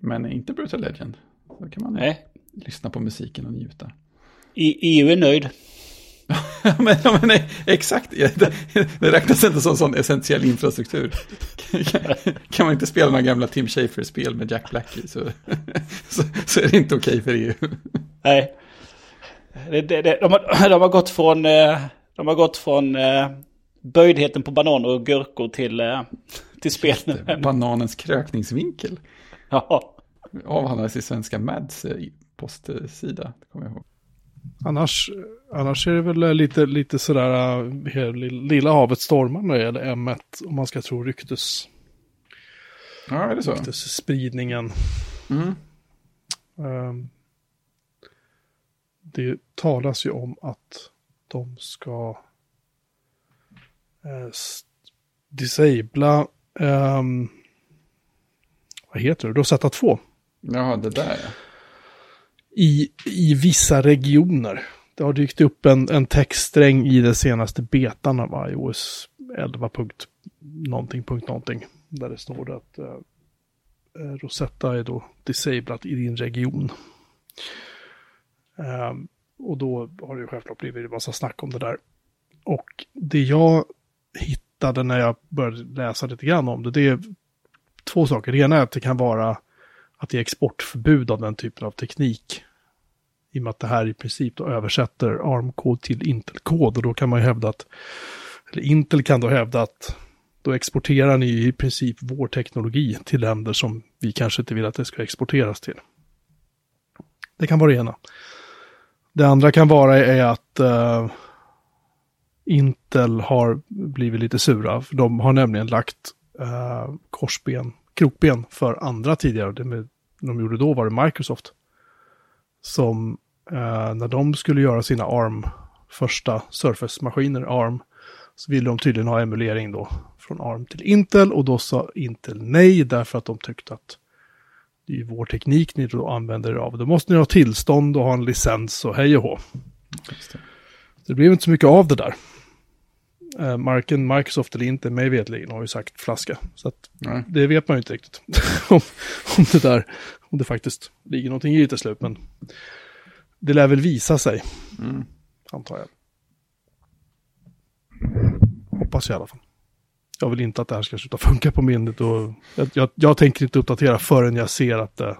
Men inte Brutal Legend. Då kan man Nej. lyssna på musiken och njuta. I, EU är nöjd. men, men nej, exakt, det, det räknas inte som sån essentiell infrastruktur. kan, kan man inte spela några gamla Tim Schafer-spel med Jack Black i så, så, så, är det inte okej för EU. Nej. Det, det, det, de, har, de har gått från, eh, de har gått från eh, böjdheten på bananer och gurkor till, eh, till spelen. Bananens krökningsvinkel. Ja. Avhandlades i Svenska Mads eh, postsida. Det kommer jag ihåg. Annars, annars är det väl lite, lite sådär uh, Lilla havet stormar när det gäller M1 om man ska tro ryktes, Ja, är det så? ryktesspridningen. Mm. Um, det talas ju om att de ska s- disabla, um, vad heter det, Rosetta 2 Ja, det där ja. i, i vissa regioner. Det har dykt upp en, en textsträng i den senaste betan av iOS 11. punkt någonting, punkt någonting. Där det står att eh, eh, Rosetta är då disablat i din region. Ehm, och då har det ju självklart blivit en massa snack om det där. Och det jag hittade när jag började läsa lite grann om det, det är två saker. Det ena är att det kan vara att det är exportförbud av den typen av teknik. I och med att det här i princip då översätter ARM-kod till Intel-kod och då kan man ju hävda att, eller Intel kan då hävda att då exporterar ni i princip vår teknologi till länder som vi kanske inte vill att det ska exporteras till. Det kan vara det ena. Det andra kan vara är att uh, Intel har blivit lite sura. För de har nämligen lagt eh, korsben, krokben för andra tidigare. Det med, de gjorde då var det Microsoft. Som eh, när de skulle göra sina ARM första Surface-maskiner, ARM, så ville de tydligen ha emulering då från ARM till Intel och då sa Intel nej därför att de tyckte att det är ju vår teknik ni då använder er av. Då måste ni ha tillstånd och ha en licens och hej och hå. Det. Det blev inte så mycket av det där. Eh, Marken Microsoft eller inte, mig vetligen, har ju sagt flaska. Så det vet man ju inte riktigt. om, om det där, om det faktiskt ligger någonting i det till slut. Men det lär väl visa sig, Mm. antar jag. Hoppas jag i alla fall. Jag vill inte att det här ska sluta funka på minnet och jag, jag, jag tänker inte uppdatera förrän jag ser att det,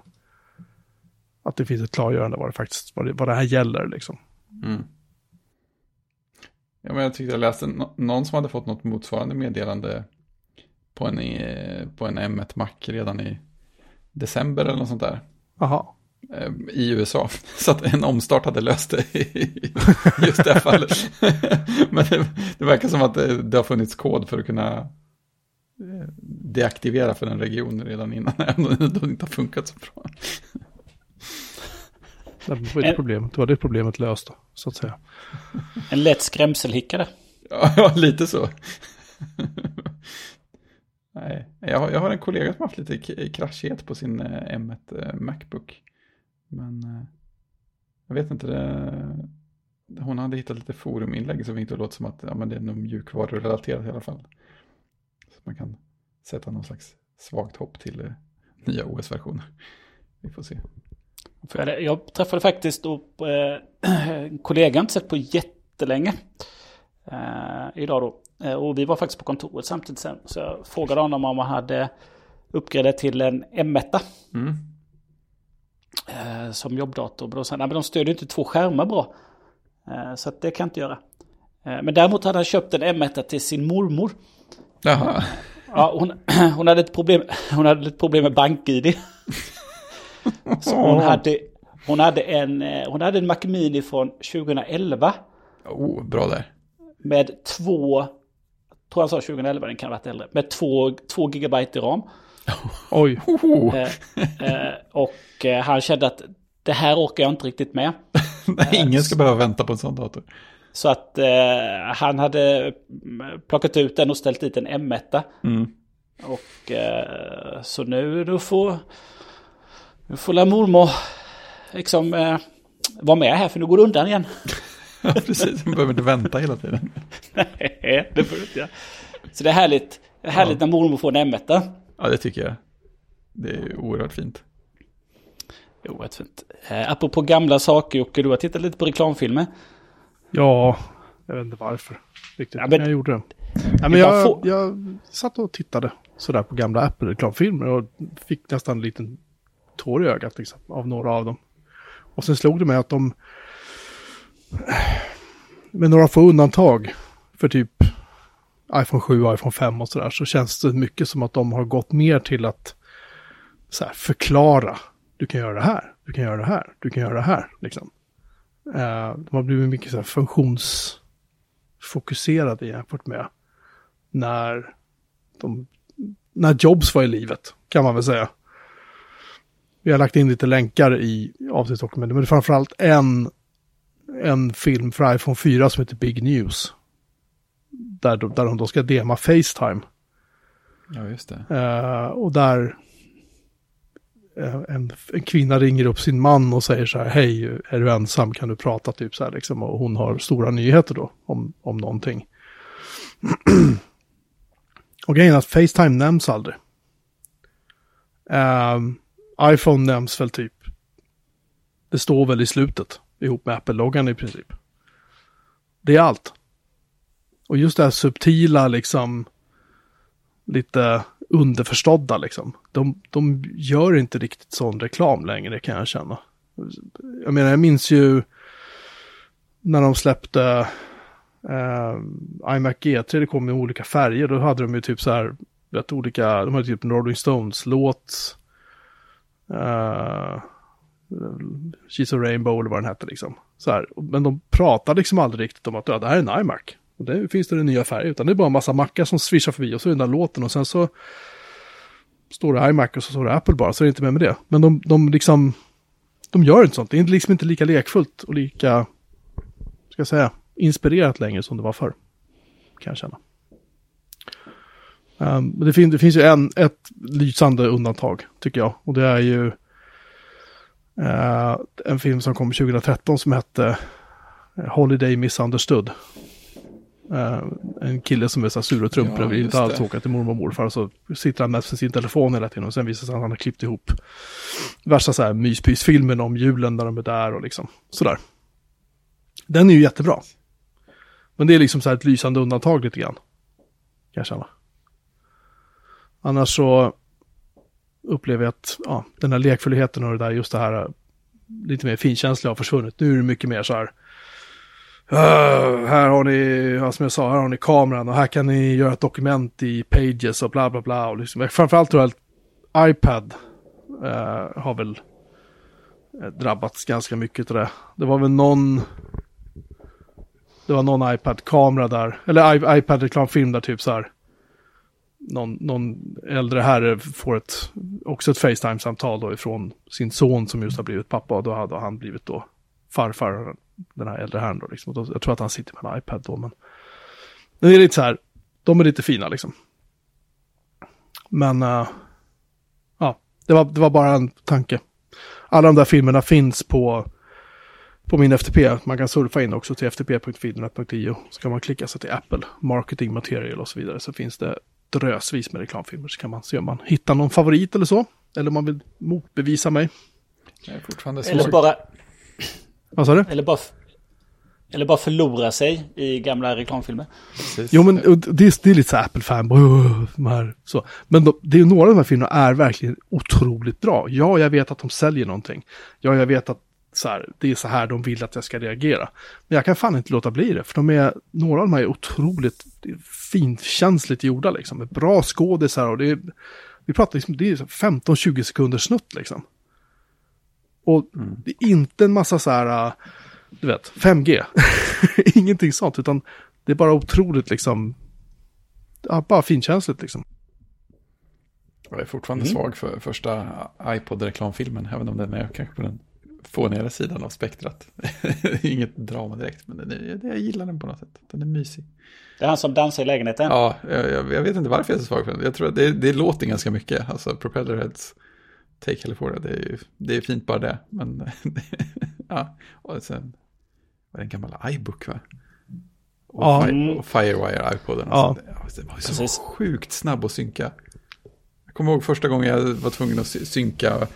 att det finns ett klargörande vad det faktiskt, vad det, vad det här gäller liksom. Mm. Ja, men jag tyckte jag läste nå- någon som hade fått något motsvarande meddelande på en, eh, på en M1 Mac redan i december eller något sånt där. Aha. eh, I USA. Så att en omstart hade löst det i just det fallet. Men det, det verkar som att det, det har funnits kod för att kunna eh, deaktivera för en region redan innan. Även om det inte har funkat så bra. Det var det En- problemet, då var det problemet löst då, så att säga. En lätt skrämselhicka där. Ja, lite så. Nej, jag har, jag har en kollega som har haft lite kraschighet på sin eh, M1 eh, Macbook. Men eh, jag vet inte, det, hon hade hittat lite foruminlägg som inte låter som att ja, men det är nog mjukvarurelaterat i alla fall. Så man kan sätta någon slags svagt hopp till nya OS-versioner. Vi får se. För jag, träffade faktiskt då, eh, en kollega inte sett på jättelänge. Eh, idag då. Eh, och vi var faktiskt på kontoret samtidigt sen. Så jag frågade honom om han hade uppgraderat till en M1 Mm. eh, som jobbdator. Då sa han, "Nej, men de stödjer inte två skärmar bra. Så att det kan jag inte göra. Men däremot hade han köpt en M1 till sin mormor. Jaha, Ja, hon, hon, hade ett problem, hon hade ett problem med bank-id. Så hon hade, hon hade en, eh, hon hade en Mac Mini från 2011 oh, bra där. med två, tror han sa 2011, den kan ha varit äldre, med två, två gigabyte i ram. Oj, Eh, eh, och eh, han kände att det här orkar jag inte riktigt med. nej, ingen ska behöva vänta på en sån dator. Så att eh, han hade mm, plockat ut den och ställt dit en M1. Mm. Och eh, så nu, nu får, nu får la mormor liksom eh, vara med här för nu går det undan igen. Ja, precis. Man behöver inte vänta hela tiden. Nej, det får du inte göra. Så det är härligt, det är härligt när mormor får en M1. Ja, det tycker jag. Det är oerhört fint. Rätt fint. Eh, apropå gamla saker, Jocke, du har tittat lite på reklamfilmer. ja, jag vet inte varför. Riktigt, Ja, men, men- jag gjorde det. Ja, men jag, få- jag satt och tittade sådär på gamla Apple-reklamfilmer och fick nästan en liten tår i ögat liksom, av några av dem. Och sen slog det mig att de, med några få undantag, för typ iPhone 7 och iPhone 5 och sådär så känns det mycket som att de har gått mer till att så här, förklara. Du kan göra det här, du kan göra det här, du kan göra det här. Liksom. Eh, de har blivit mycket så här, funktionsfokuserade jämfört med när, de, när Jobs var i livet, kan man väl säga. Vi har lagt in lite länkar i avsnittsdokumentet, men det är framförallt en, en film för iPhone 4 som heter Big News. Där de, där de då ska dema Facetime. Ja, just det. Eh, och där eh, en, en kvinna ringer upp sin man och säger så här, hej, är du ensam, kan du prata typ så här liksom. Och hon har stora nyheter då om, om någonting. och grejen är att Facetime nämns aldrig. Ehm, iPhone nämns väl typ, det står väl i slutet, ihop med Apple-loggan i princip. Det är allt. Och just det här subtila liksom, lite underförstådda liksom. De, de gör inte riktigt sån reklam längre kan jag känna. Jag menar, jag minns ju när de släppte eh, iMac G3, det kom i olika färger, då hade de ju typ så här, vet, olika, de hade typ Rolling Stones-låt. Uh, She's a Rainbow eller vad den hette liksom. Så här, men de pratar liksom aldrig riktigt om att ja, det här är en iMac. Och det finns det en nya färg, utan det är bara en massa mackar som swishar förbi och så är den där låten och sen så står det iMac och så står det Apple bara, så är det inte med med det. Men de, de liksom, de gör inte sånt. Det är liksom inte lika lekfullt och lika, ska jag säga, inspirerat längre som det var förr. Kan jag känna. Um, det, fin det finns ju en, ett lysande undantag, tycker jag. Och det är ju uh, en film som kom 2013 som hette Holiday Misunderstood. Uh, en kille som är så här sur och trumpig Ja, och vill inte alls det. åka till mormor och morfar. Så sitter han med sin telefon hela tiden och sen visar sig att han har klippt ihop värsta så här myspysfilmen om julen när de är där och liksom sådär. Den är ju jättebra. Men det är liksom så här ett lysande undantag lite grann. Kan jag känna. Annars så upplever jag att ja, den här lekfullheten och det där, just det här lite mer finkänsliga har försvunnit. Nu är det mycket mer så här. Uh, här har ni, ja, som jag sa, här har ni kameran och här kan ni göra ett dokument i Pages och bla bla bla. Och liksom, framförallt tror jag att iPad uh, har väl eh, drabbats ganska mycket av det. Det var väl någon, det var någon iPad-kamera där, eller iPad-reklamfilm där typ så här. Någon, någon äldre herre får ett, också ett Facetime-samtal då ifrån sin son som just har blivit pappa och då hade han blivit då farfar, den här äldre herren då liksom. Då, jag tror att han sitter med en iPad då, men det är lite så här, de är lite fina liksom. Men, uh, ja, det var, det var bara en tanke. Alla de där filmerna finns på, på min FTP. Man kan surfa in också till ftp.filmnet.io. Så kan man klicka sig till Apple, Marketing Material och så vidare. Så finns det drösvis med reklamfilmer. Så kan man se om man hittar någon favorit eller så. Eller om man vill motbevisa mig. Jag är fortfarande Eller bara, Vad sa du? eller bara, eller bara förlora sig i gamla reklamfilmer. Precis. Jo, men det, är, det är lite så Apple-fanboy. så. Men de, det är några av de här filmerna är verkligen otroligt bra. Ja, jag vet att de säljer någonting. Ja, jag vet att så här, det är så här de vill att jag ska reagera. Men jag kan fan inte låta bli det. För de är, några av de här är otroligt finkänsligt gjorda liksom. Med bra skådisar och det är, vi pratar liksom, det är 15-20 sekunders snutt liksom. Och det är inte en massa så här, äh, du vet, 5G. Ingenting sånt, utan det är bara otroligt liksom, ja, bara finkänsligt liksom. Jag är fortfarande Mm. svag för första iPod-reklamfilmen, även om den är kanske på den fånigare sidan av spektrat. Inget drama direkt, men den är, jag gillar den på något sätt. Den är mysig. Det är han som dansar i lägenheten. Ja, jag, jag, jag vet inte varför jag är så svag för den. Jag tror att det, det låter ganska mycket. Alltså Propellerheads Take California, det är ju det är fint bara det. Men ja, och sen var det en gammal iBook va? Och, Ja. Fi- och Firewire iPoden. Ja. Alltså, det, alltså, det var ju så Precis. sjukt snabb att synka. Jag kommer ihåg första gången jag var tvungen att sy- synka,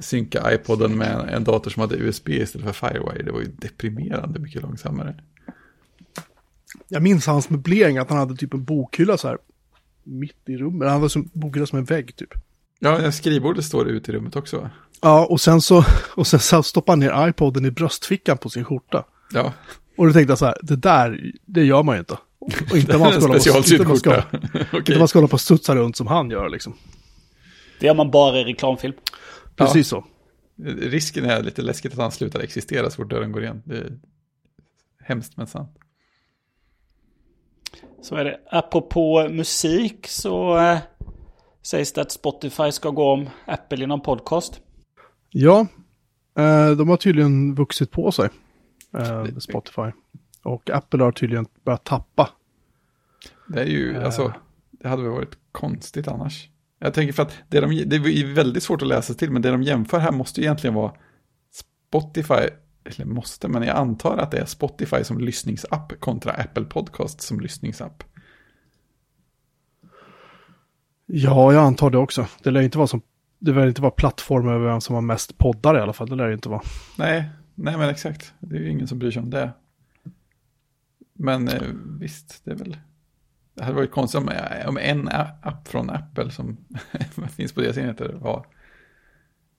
synka iPoden med en, en dator som hade USB istället för Firewire. Det var ju deprimerande mycket långsammare. Jag minns hans möblering, att han hade typ en bokhylla så här mitt i rummet. Han hade som bokhylla som en vägg typ. Ja, skrivbordet står ute i rummet också? Ja, och sen så, och sen så stoppade han ner iPoden i bröstfickan på sin skjorta. Ja, Och då tänkte jag så här, det där, det gör man ju inte. Och inte man ska hålla på- Specialsydd inte man ska- Okej. man ska hålla på och studsa runt som han gör liksom. Det gör man bara i reklamfilm. Precis så. Risken är lite läskigt att han slutar existera så fort dörren går igen. Det är hemskt men sant. Så är det. Apropå musik så eh, sägs det att Spotify ska gå om Apple inom podcast. Ja, eh, de har tydligen vuxit på sig. Eh, Spotify. Och Apple har tydligen börjat tappa. Det är ju, Eh. alltså, det hade väl varit konstigt annars. Jag tänker för att det, de, det är väldigt svårt att läsa till, men det de jämför här måste ju egentligen vara Spotify, eller måste, men jag antar att det är Spotify som lyssningsapp kontra Apple Podcast som lyssningsapp. Ja, jag antar det också. Det lär inte vara som det lär inte vara plattform över vem som har mest poddar i alla fall. Det lär det inte vara. Nej, nej men exakt. Det är ju ingen som bryr sig om det. Men eh, visst, det är väl... Det hade varit konstigt om, om en app från Apple som finns på deras enheter var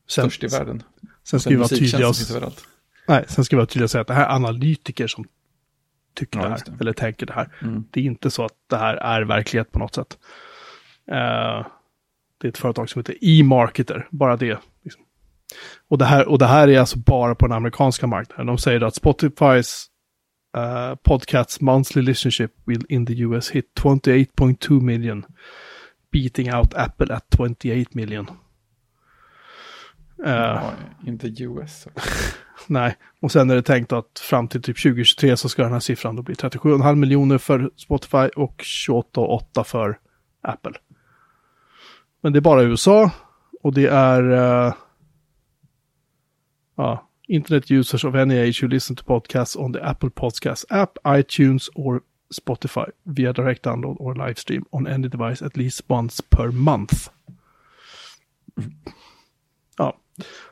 Sen, störst i världen. sen ska vi vara tydliga och, nej, sen ska vi vara tydliga och säga att det här är analytiker som tycker Ja, det här. det. Eller tänker det här. Mm. Det är inte så att det här är verklighet på något sätt. Eh, det är ett företag som heter E-marketer, bara det. Liksom. Och, det här, och det här är alltså bara på den amerikanska marknaden. De säger att Spotifys uh, podcasts monthly listenership will in the US hit 28.2 million, beating out Apple at 28 million. Eh, Ja, inte US. Nej, och sen är det tänkt att fram till typ 2023 så ska den här siffran då bli 37,5 miljoner för Spotify och 28,8 för Apple. Men det är bara USA och det är uh, ja, Internet users of any age who listen to podcasts on the Apple Podcast app, iTunes or Spotify via direct download or live stream on any device at least once per month. Ja,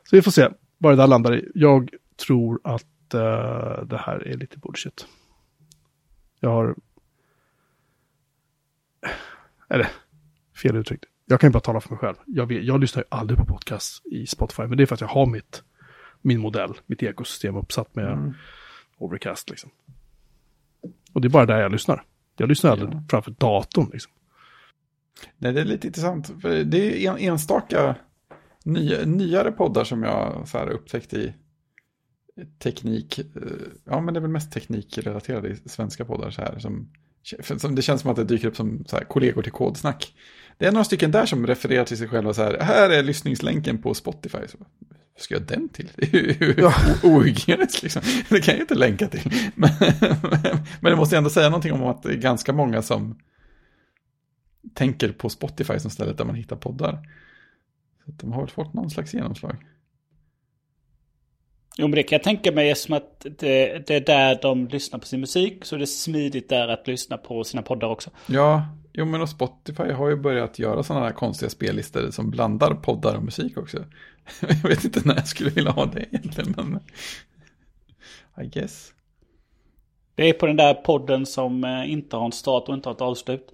så vi får se vad det där landar i. Jag tror att uh, det här är lite bullshit. Jag har... Eller, fel uttryckt. Jag kan ju bara tala för mig själv. Jag, vet, jag lyssnar ju aldrig på podcast i Spotify, men det är för att jag har mitt, min modell, mitt ekosystem uppsatt med Mm. Overcast. Liksom. Och det är bara där jag lyssnar. Jag lyssnar aldrig Ja. framför datorn. Liksom. Nej, det är lite intressant. Det är en, enstaka nya, nyare poddar som jag så här upptäckt i teknik. eh, Ja, men det är väl mest teknikrelaterade svenska poddar så här. Som, som det känns som att det dyker upp som så här, kollegor till kodsnack. Det är några stycken där som refererar till sig själva så här. Här är lyssningslänken på Spotify. Så, vad ska jag den till? Det är ju Ja. ohygieniskt liksom. Det kan jag inte länka till. Men, men det måste ändå säga någonting om att det är ganska många som tänker på Spotify som stället där man hittar poddar. Så att de har väl fått någon slags genomslag. Jo men det kan jag tänka mig som att det, det är där de lyssnar på sin musik. Så det är smidigt där att lyssna på sina poddar också. Ja, jo men och Spotify har ju börjat göra sådana här konstiga spellistor som blandar poddar och musik också. Jag vet inte när jag skulle vilja ha det egentligen, men I guess. Det är på den där podden som eh, inte har en start och inte har ett avslut.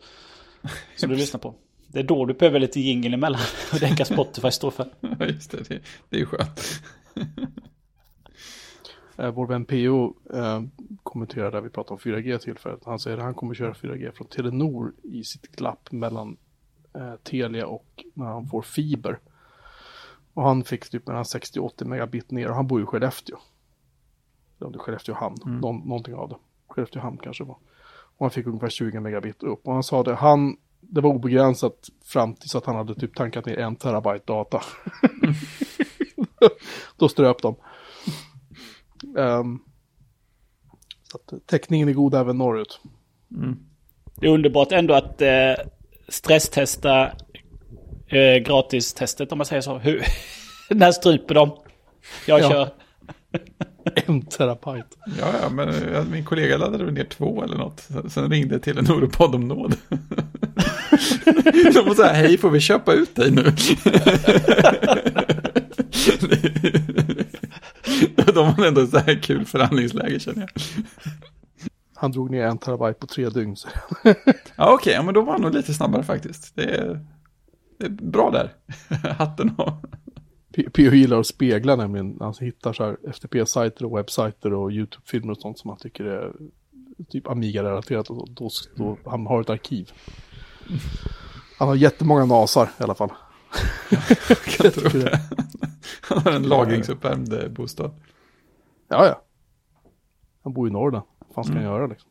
Som du lyssnar på. Det är då du behöver lite jingle emellan. Och det kan Spotify stå för. Ja, just det, det, det är ju skönt. Eh, vår vän PO eh, kommenterar där vi pratar om 4G tillfället. Han säger att han kommer köra 4G från Telenor i sitt glapp mellan eh, Telia och när han får fiber. Och han fick typ mellan 60-80 megabit ner och han bor i Skellefteå. Eller om det är Skellefteå hamn, Någon, någonting av det. Skellefteå hamn kanske var. Och han fick ungefär 20 megabit upp. Och han sa det, han, det var obegränsat fram tills att han hade typ tankat ner en terabyte data. Då ströp de. Ehm, så att täckningen är god även norrut. Det är underbart ändå att eh, stresstesta eh, gratistestet om man säger så. Hur, när stryper de? Jag Ja. kör. En terabyte. Ja, ja, men min kollega laddade ner två eller något. Sen- ringde till en Noropodd om nåd. De var så här, hej får vi köpa ut dig nu? De har ändå så här kul förhandlingsläge känner jag. Han drog ner en terabyte på tre dygn. Så. Ja, okej, ja, men då var han nog lite snabbare faktiskt. Det är, det är bra där. Hatten av. PO gillar att spegla nämligen. Han hittar så här FTP-sajter och webbsajter och YouTube-filmer och sånt som han tycker är typ Amiga-relaterat. Och då, då, han har ett arkiv. Han har jättemånga nasar i alla fall. Kan jag tro det. Han har en lagringsuppvärmd eh, bostad. Ja, ja. Han bor i Norrland. Vad fan ska han göra liksom?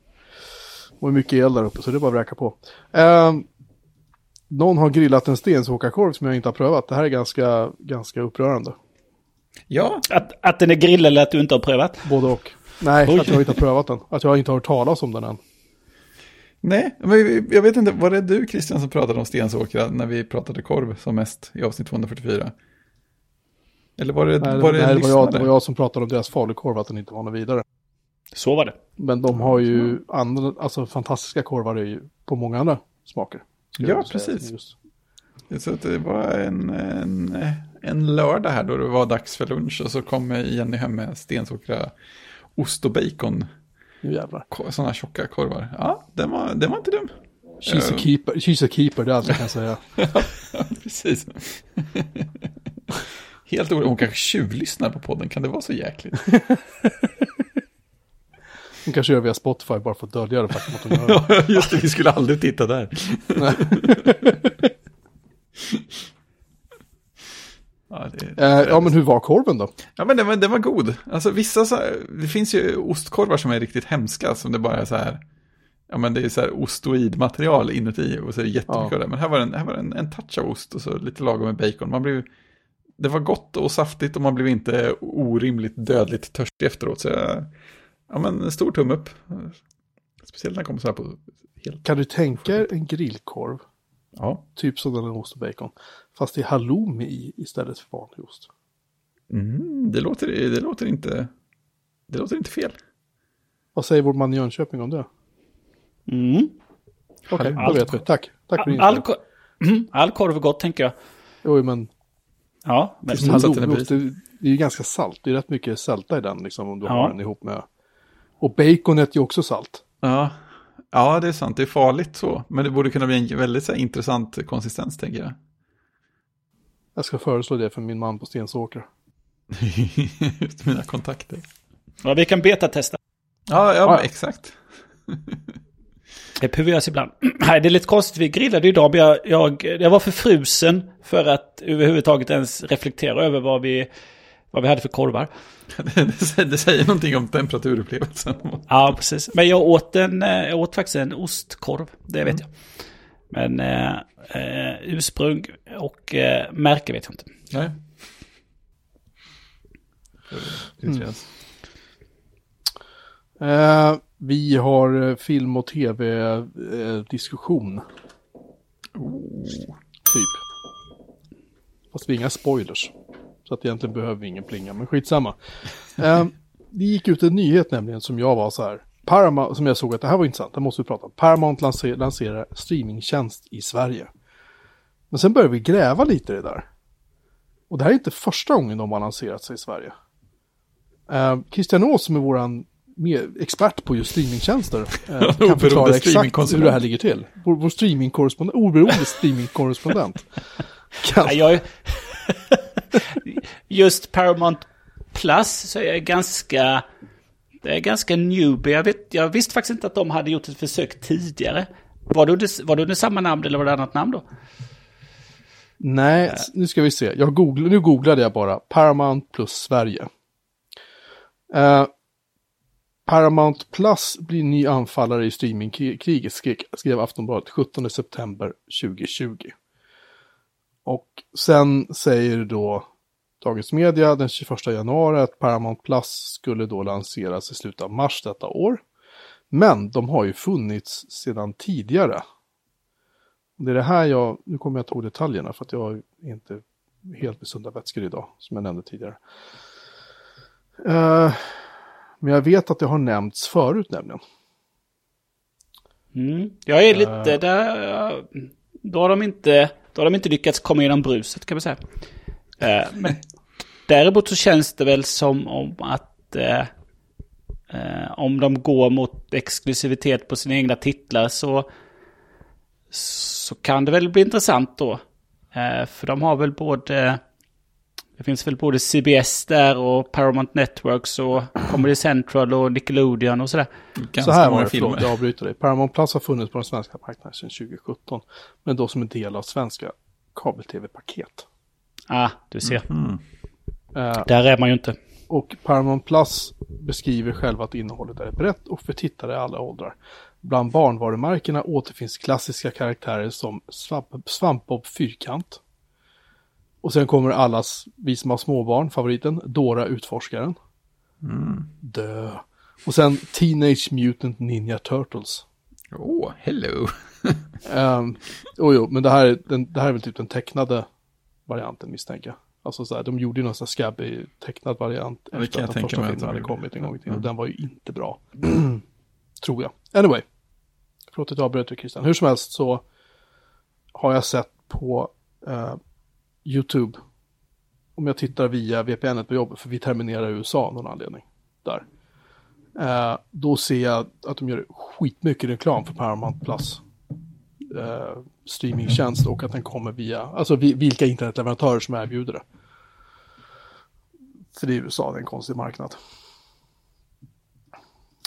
Och är mycket el där uppe så det är bara att vräka på. Ehm, någon har grillat en stensåkarkorv som jag inte har prövat. Det här är ganska, ganska upprörande. Ja, Att, att den är grillad eller att du inte har prövat? Både och. Nej, Oj. att jag inte har prövat den. Att jag inte har hört talas om den än. nej, men jag vet inte, var det du Christian som pratade om Stensåkra när vi pratade korv som mest i avsnitt 244? Eller var det, Nej, var det, nej, det, var jag, det var jag som pratade om deras falukorv, att den inte var något vidare. Så var det. Men de har ju andra, alltså fantastiska korvar är ju på många andra smaker. Ja, precis. Just. Så det var en, en, en lördag här då det var dags för lunch och så kom Jenny hem med Stensåkra ost och bacon. Nu jävlar. Sådana tjocka korvar. Ja, den var, den var inte dum. She's a Eh, keeper, she's a keeper, det är allt jag kan säga. Precis. Helt orolig. Hon kanske tjuvlyssnar på podden. Kan det vara så jäkligt? Hon kanske gör via Spotify bara för att dölja det faktum att hon gör det. Just det. Vi skulle aldrig titta där. Ja, det, Eh, ja, men hur var korven då? ja, men den var, den var god. Alltså vissa så här, det finns ju ostkorvar som är riktigt hemska. Som det bara är så här, ja men det är så här ostoidmaterial inuti. Och så är det jättemycket Ja. av det. Men här var, det en, här var det en, en touch av ost och så lite lagom med bacon. Man blev, det var gott och saftigt och man blev inte orimligt dödligt törstig efteråt. Så jag, ja men stor tumme upp. Speciellt när det kommer så här på helt, Kan du tänka er en grillkorv, ja. typ som den är ost och bacon, fast det är halloumi i istället för vanlig ost? Mm, det, låter, det, låter inte, det låter inte fel. Vad säger vår man i Jönköping om det? Mm. Okej, då Allt- vet vi. Tack. Tack för din All, korv, all korv är gott tänker jag. Jo, men Ja, men, halloumiost, det, det är ju ganska salt. Det är rätt mycket sälta i den liksom om du Ja. har den ihop med... Och baconet är ju också salt. Ja. ja, det är sant. Det är farligt så. Men det borde kunna bli en väldigt så här, intressant konsistens, tänker jag. Jag ska föreslå det för min man på Stensåkra. Just mina kontakter. ja, vi kan betatesta. Ja, ja, Ja. men exakt. Det behöver göras ibland. Nej, det är lite konstigt. Vi grillade idag, men jag, jag, jag var för frusen för att överhuvudtaget ens reflektera över vad vi, vad vi hade för korvar. det, säger, det säger någonting om temperaturupplevelsen. Ja, precis. Men jag åt, en, eh, jag åt faktiskt en ostkorv, det vet jag. Men eh, eh, ursprung och eh, märke vet jag inte. Nej. Mm. Eh, vi har eh, film och tv-diskussion. Typ. Fast vi har inga spoilers. Så att egentligen behöver vi ingen plinga, men skitsamma. Eh, det gick ut en nyhet nämligen som jag var så här. Paramount, som jag såg att det här var intressant, det måste vi prata om. Paramount lanser, lanserar streamingtjänst i Sverige. Men sen började vi gräva lite i det där. Och det här är inte första gången de har lanserat sig i Sverige. Eh, Christian Ås som är våran expert på just streamingtjänster eh, kan förklara exakt hur det här ligger till. Vår, vår streamingkorrespondent, oberoende streamingkorrespondent. Kan, Nej, jag, just Paramount Plus så är jag ganska... Det är ganska newbie. Jag, vet, jag visste faktiskt inte att de hade gjort ett försök tidigare. Var det under, var det under samma namn eller var det annat namn då? Nej, nu ska vi se. Jag googlade, nu googlade jag bara Paramount plus Sverige. Eh, Paramount Plus blir ny anfallare i streamingkriget, skrev, Aftonbladet 17 september 2020. Och sen säger då Dagens Media den 21 januari att Paramount Plus skulle då lanseras i slutet av mars detta år. Men de har ju funnits sedan tidigare. Det är det här jag, nu kommer jag ta ihåg detaljerna för att jag är inte helt med sunda vätskor idag, som jag nämnde tidigare. Uh, men jag vet att det har nämnts förut nämligen. Mm. Jag är lite där... Då har, de inte, då har de inte lyckats komma igenom bruset kan man säga. Eh, Men däremot så känns det väl som om att eh, om de går mot exklusivitet på sina egna titlar så, så kan det väl bli intressant då. För de har väl både... Det finns väl både CBS där och Paramount Networks och Comedy Central och Nickelodeon och sådär. Ganska Så här var många det, filmer. förlåt, jag avbryter dig. Paramount Plus har funnits på den svenska marknaden sedan 2017. Men då som en del av svenska kabel-tv-paket. Ah, du ser. Mm. Eh, Där är man ju inte. och Paramount Plus beskriver själva att innehållet är brett och för tittare i alla åldrar. Bland barnvarumärkena återfinns klassiska karaktärer som Svamp, Svampbob Fyrkant. Och sen kommer allas, vi som har småbarn, favoriten, Dora Utforskaren. Dö. Och sen Teenage Mutant Ninja Turtles. Åh, hello. Um, oh, jo, men det här, är- den, det här är väl typ den tecknade varianten misstänker jag. Alltså så här, de gjorde ju någon sån här scabby tecknad variant Ja, efter att den första filmen hade de kommit en gång i tiden. Och den var ju inte bra. Tror jag. Anyway. Förlåt att jag avbröt dig Christian. Hur som helst så har jag sett på eh, YouTube. Om jag tittar via VPN på jobbet, för vi terminerar i USA av någon anledning. Där. Eh, då ser jag att de gör skitmycket reklam för Paramount Plus eh, streamingtjänst och att den kommer via, alltså vi, vilka internetleverantörer som erbjuder det. För det är USA, det är en konstig marknad.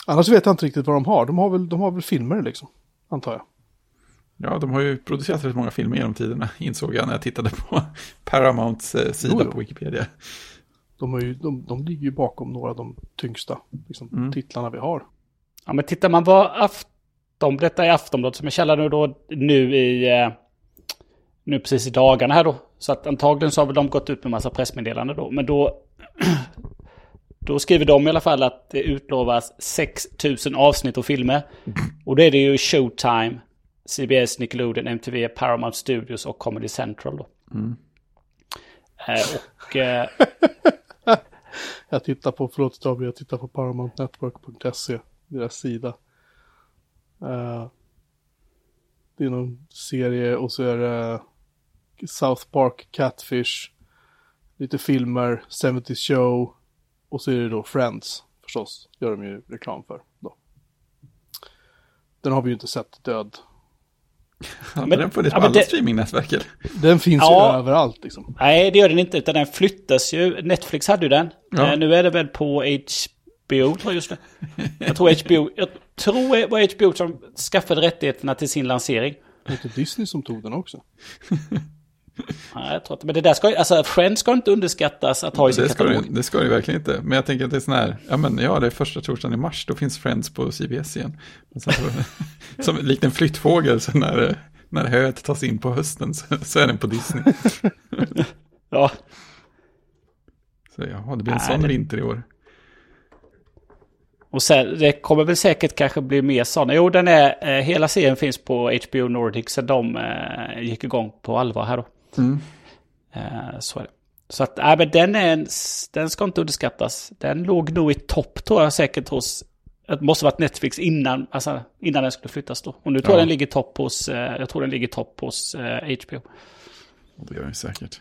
Annars vet jag inte riktigt vad de har. De har väl, de har väl filmer liksom, antar jag. Ja, de har ju producerat rätt många filmer genom tiderna, insåg jag när jag tittade på Paramounts eh, sida Jo, jo. på Wikipedia. De, har ju, de, de ligger ju bakom några av de tyngsta liksom, titlarna vi har. Ja, men tittar man på Afton, detta är Aftonbladet som jag källar nu då, nu i, eh, nu precis i dagarna här då. Så att antagligen så har väl de gått ut med massa pressmeddelanden då. Men då, då skriver de i alla fall att det utlovas 6000 avsnitt och filmer. Och då är det ju Showtime, CBS, Nickelodeon, MTV, Paramount Studios och Comedy Central då. Eh, och eh, Jag tittar på, förlåt Gabriel, jag tittar på paramountnetwork.se, deras sida. Eh, det är någon serie och så är det South Park, Catfish, lite filmer, 70 Show och så är det då Friends förstås, gör de ju reklam för. Då. Den har vi ju inte sett död. Har Men- den funnits ja, på alla det- streamingnätverk? Den finns Ja. ju överallt liksom. Nej, det gör den inte, utan den flyttas ju. Netflix hade ju den. Ja. Eh, nu är det väl på HBO, tror jag just nu. Jag tror HBO, jag tror det var HBO som skaffade rättigheterna till sin lansering. Det är inte Disney som tog den också. Nej, jag tror inte, men det där ska ju, alltså Friends ska inte underskattas att ha i sin Det ska, katalog. det, det ska det verkligen inte. Men jag tänker att det är sån här, ja men ja det är första torsdagen i mars, då finns Friends på CBS igen. Så, som likt en flyttfågel, så när, när höet tas in på hösten så, så är den på Disney. Ja, Så ja, det blir en Nej, sån det- vinter i år. och sen, det kommer väl säkert kanske bli mer sådana. Jo, den är, eh, hela serien finns på HBO Nordic, så de eh, gick igång på allvar här då. Mm. Eh, så är det. Så att, nej men den är en, den ska inte underskattas. Den låg nog i topp tror jag säkert hos, det måste varit Netflix innan, alltså innan den skulle flyttas då. Och nu tror Ja. jag den ligger topp hos, eh, jag tror den ligger topp hos eh, HBO. Det gör den säkert.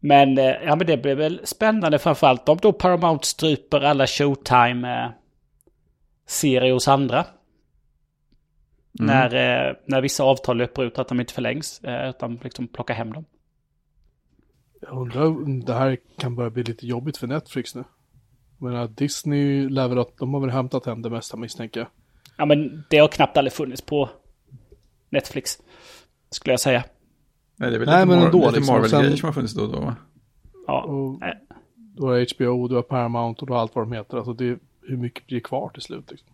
Men, eh, ja men det blir väl spännande framförallt om då Paramount stryper alla Showtime-serier hos andra. När, eh, när vissa avtal löper ut att de inte förlängs, utan liksom plocka hem dem. Jag undrar om det här kan börja bli lite jobbigt för Netflix nu. Jag menar, Disney lär väl att de har väl hämtat hem det mesta misstänker jag. Ja men det har knappt aldrig funnits på Netflix. Skulle jag säga. Nej, det är väl Nej, lite, men ändå, lite liksom. Marvel-grejer som har funnits då och då. va? Ja. Och Nej. du har HBO, du har Paramount och du har allt vad de heter. Alltså det, hur mycket blir kvar till slut? Liksom?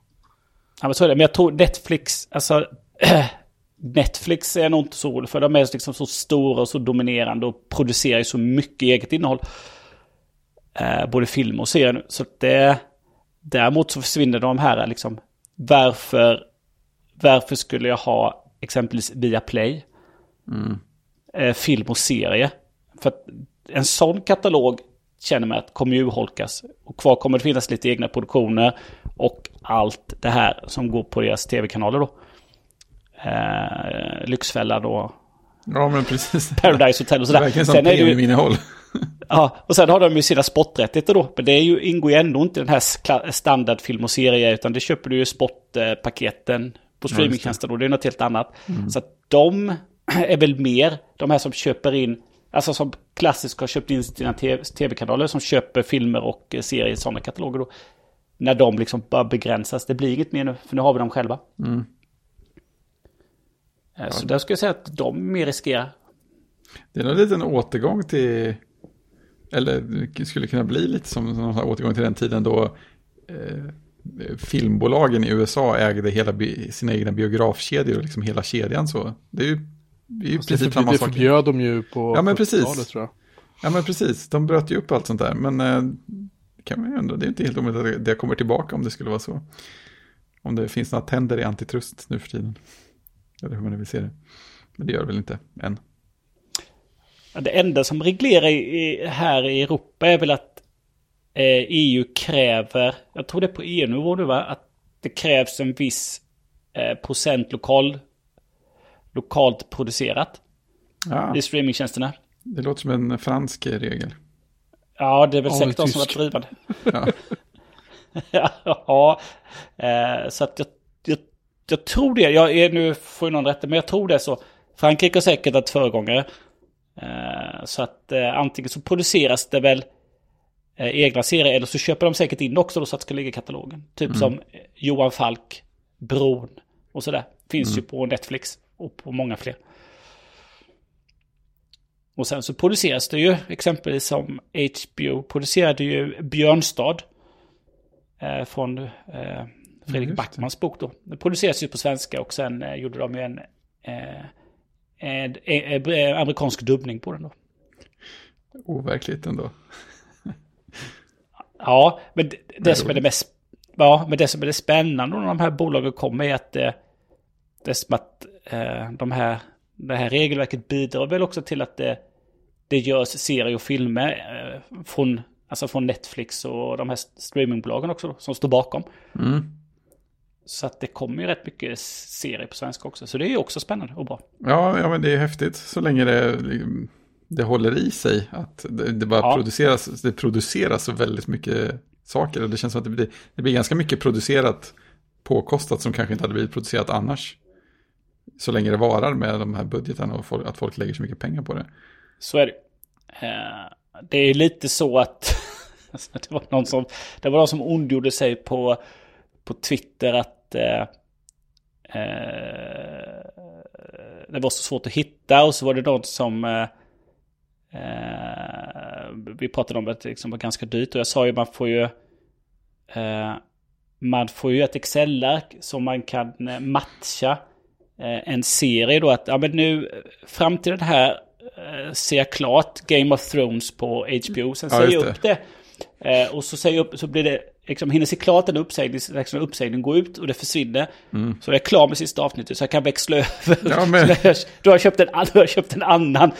Ja, men så är det. Men jag tror Netflix, alltså Netflix är jag nog inte så orolig för. De är liksom så stora och så dominerande och producerar så mycket eget innehåll. Eh, både film och serier nu. Så det, däremot så försvinner de här liksom. Varför, varför skulle jag ha exempelvis via Play? Eh, film och serie. För att en sån katalog känner man att kommer ju urholkas. Och kvar kommer det finnas lite egna produktioner. Och allt det här som går på deras tv-kanaler då. Eh, Lyxfällan och Ja, men precis. Paradise Hotel och Det är sådär. verkligen som Sen är det ju, ja, och sen har de ju sina sporträttigheter då. Men det är ju, ingår ju ändå inte i den här standardfilm och serie. Utan det köper du ju sportpaketen på streamingtjänsten. Och det är något helt annat. Så att de är väl mer de här som köper in alltså som klassiskt har köpt in sina TV tv-kanaler som köper filmer och eh, serier i sådana kataloger då. När de liksom bara begränsas. Det blir inget mer nu, för nu har vi dem själva. Mm. Eh, Så där skulle jag säga att de mer riskerar. Det är nog lite en återgång till, eller det skulle kunna bli lite som en återgång till den tiden då eh, filmbolagen i USA ägde hela bi- sina egna biografkedjor och liksom hela kedjan så. Det är ju, det är ju det, förbjöd, samma det sak. förbjöd de ju på Ja, men precis. 70-talet, tror jag. Ja men precis, de bröt ju upp allt sånt där. Men eh, kan man ju undra, det är inte helt omöjligt att det- det kommer tillbaka om det skulle vara så. Om det finns några tänder i antitrust nu för tiden. Eller hur man nu vill se det. Men det gör det väl inte än. Det enda som reglerar i, här i Europa är väl att eh, EU kräver, jag tror det är på EU-nivå nu va, att det krävs en viss eh, procent lokal, lokalt producerat Ja, i streamingtjänsterna. det låter som en fransk regel. Ja, det är väl Ja, säkert de som varit drivande. Ja. ja, eh, så att jag, jag, tror det. Jag är, nu får ju någon rätta, men jag tror det så. Frankrike har säkert varit föregångare. Eh, så att eh, antingen så produceras det väl eh, egna serier eller så köper de säkert in också då så att det ska ligga i katalogen. Typ som eh, Johan Falk, Bron och sådär. Finns ju på Netflix och på många fler. Och sen så produceras det ju exempelvis som HBO producerade ju Björnstad. Eh, från eh, Fredrik det. Backmans bok då. Det produceras ju på svenska och sen eh, gjorde de ju en, eh, en, en, en amerikansk dubbning på den då. Overkligt ändå. Ja, men det, det, som är det mest... Ja, men det som är det spännande när de här bolagen kommer är att det, det är som att eh, de här, det här regelverket bidrar väl också till att det, det görs serier och filmer eh, från, alltså från Netflix och de här streamingbolagen också som står bakom. Mm. Så att det kommer ju rätt mycket serier på svenska också. Så det är ju också spännande och bra. Ja, ja, men det är häftigt så länge det, det håller i sig. Att det, det bara Ja. produceras, det produceras så väldigt mycket saker. Det känns som att det blir, det blir ganska mycket producerat påkostat som kanske inte hade blivit producerat annars. Så länge det varar med de här budgetarna och folk, att folk lägger så mycket pengar på det. Så är det. Eh, det är lite så att alltså, det var någon som, det var någon som ondgjorde sig på, på Twitter att eh, eh, det var så svårt att hitta och så var det någon som eh, eh, vi pratade om att det liksom var ganska dyrt och jag sa ju man får ju eh, man får ju ett Excel-ark som man kan eh, matcha en serie då att ja men nu fram till den här ser jag klart Game of Thrones på HBO. Sen Ja, säger jag upp det. Eh, och så säger jag upp, så blir det, liksom hinner se klart en uppsägning, så liksom uppsägningen går ut och det försvinner. Så är jag klar med sista avsnittet så jag kan växla över. Ja, men- Så Då har jag köpt en, då har jag köpt en annan.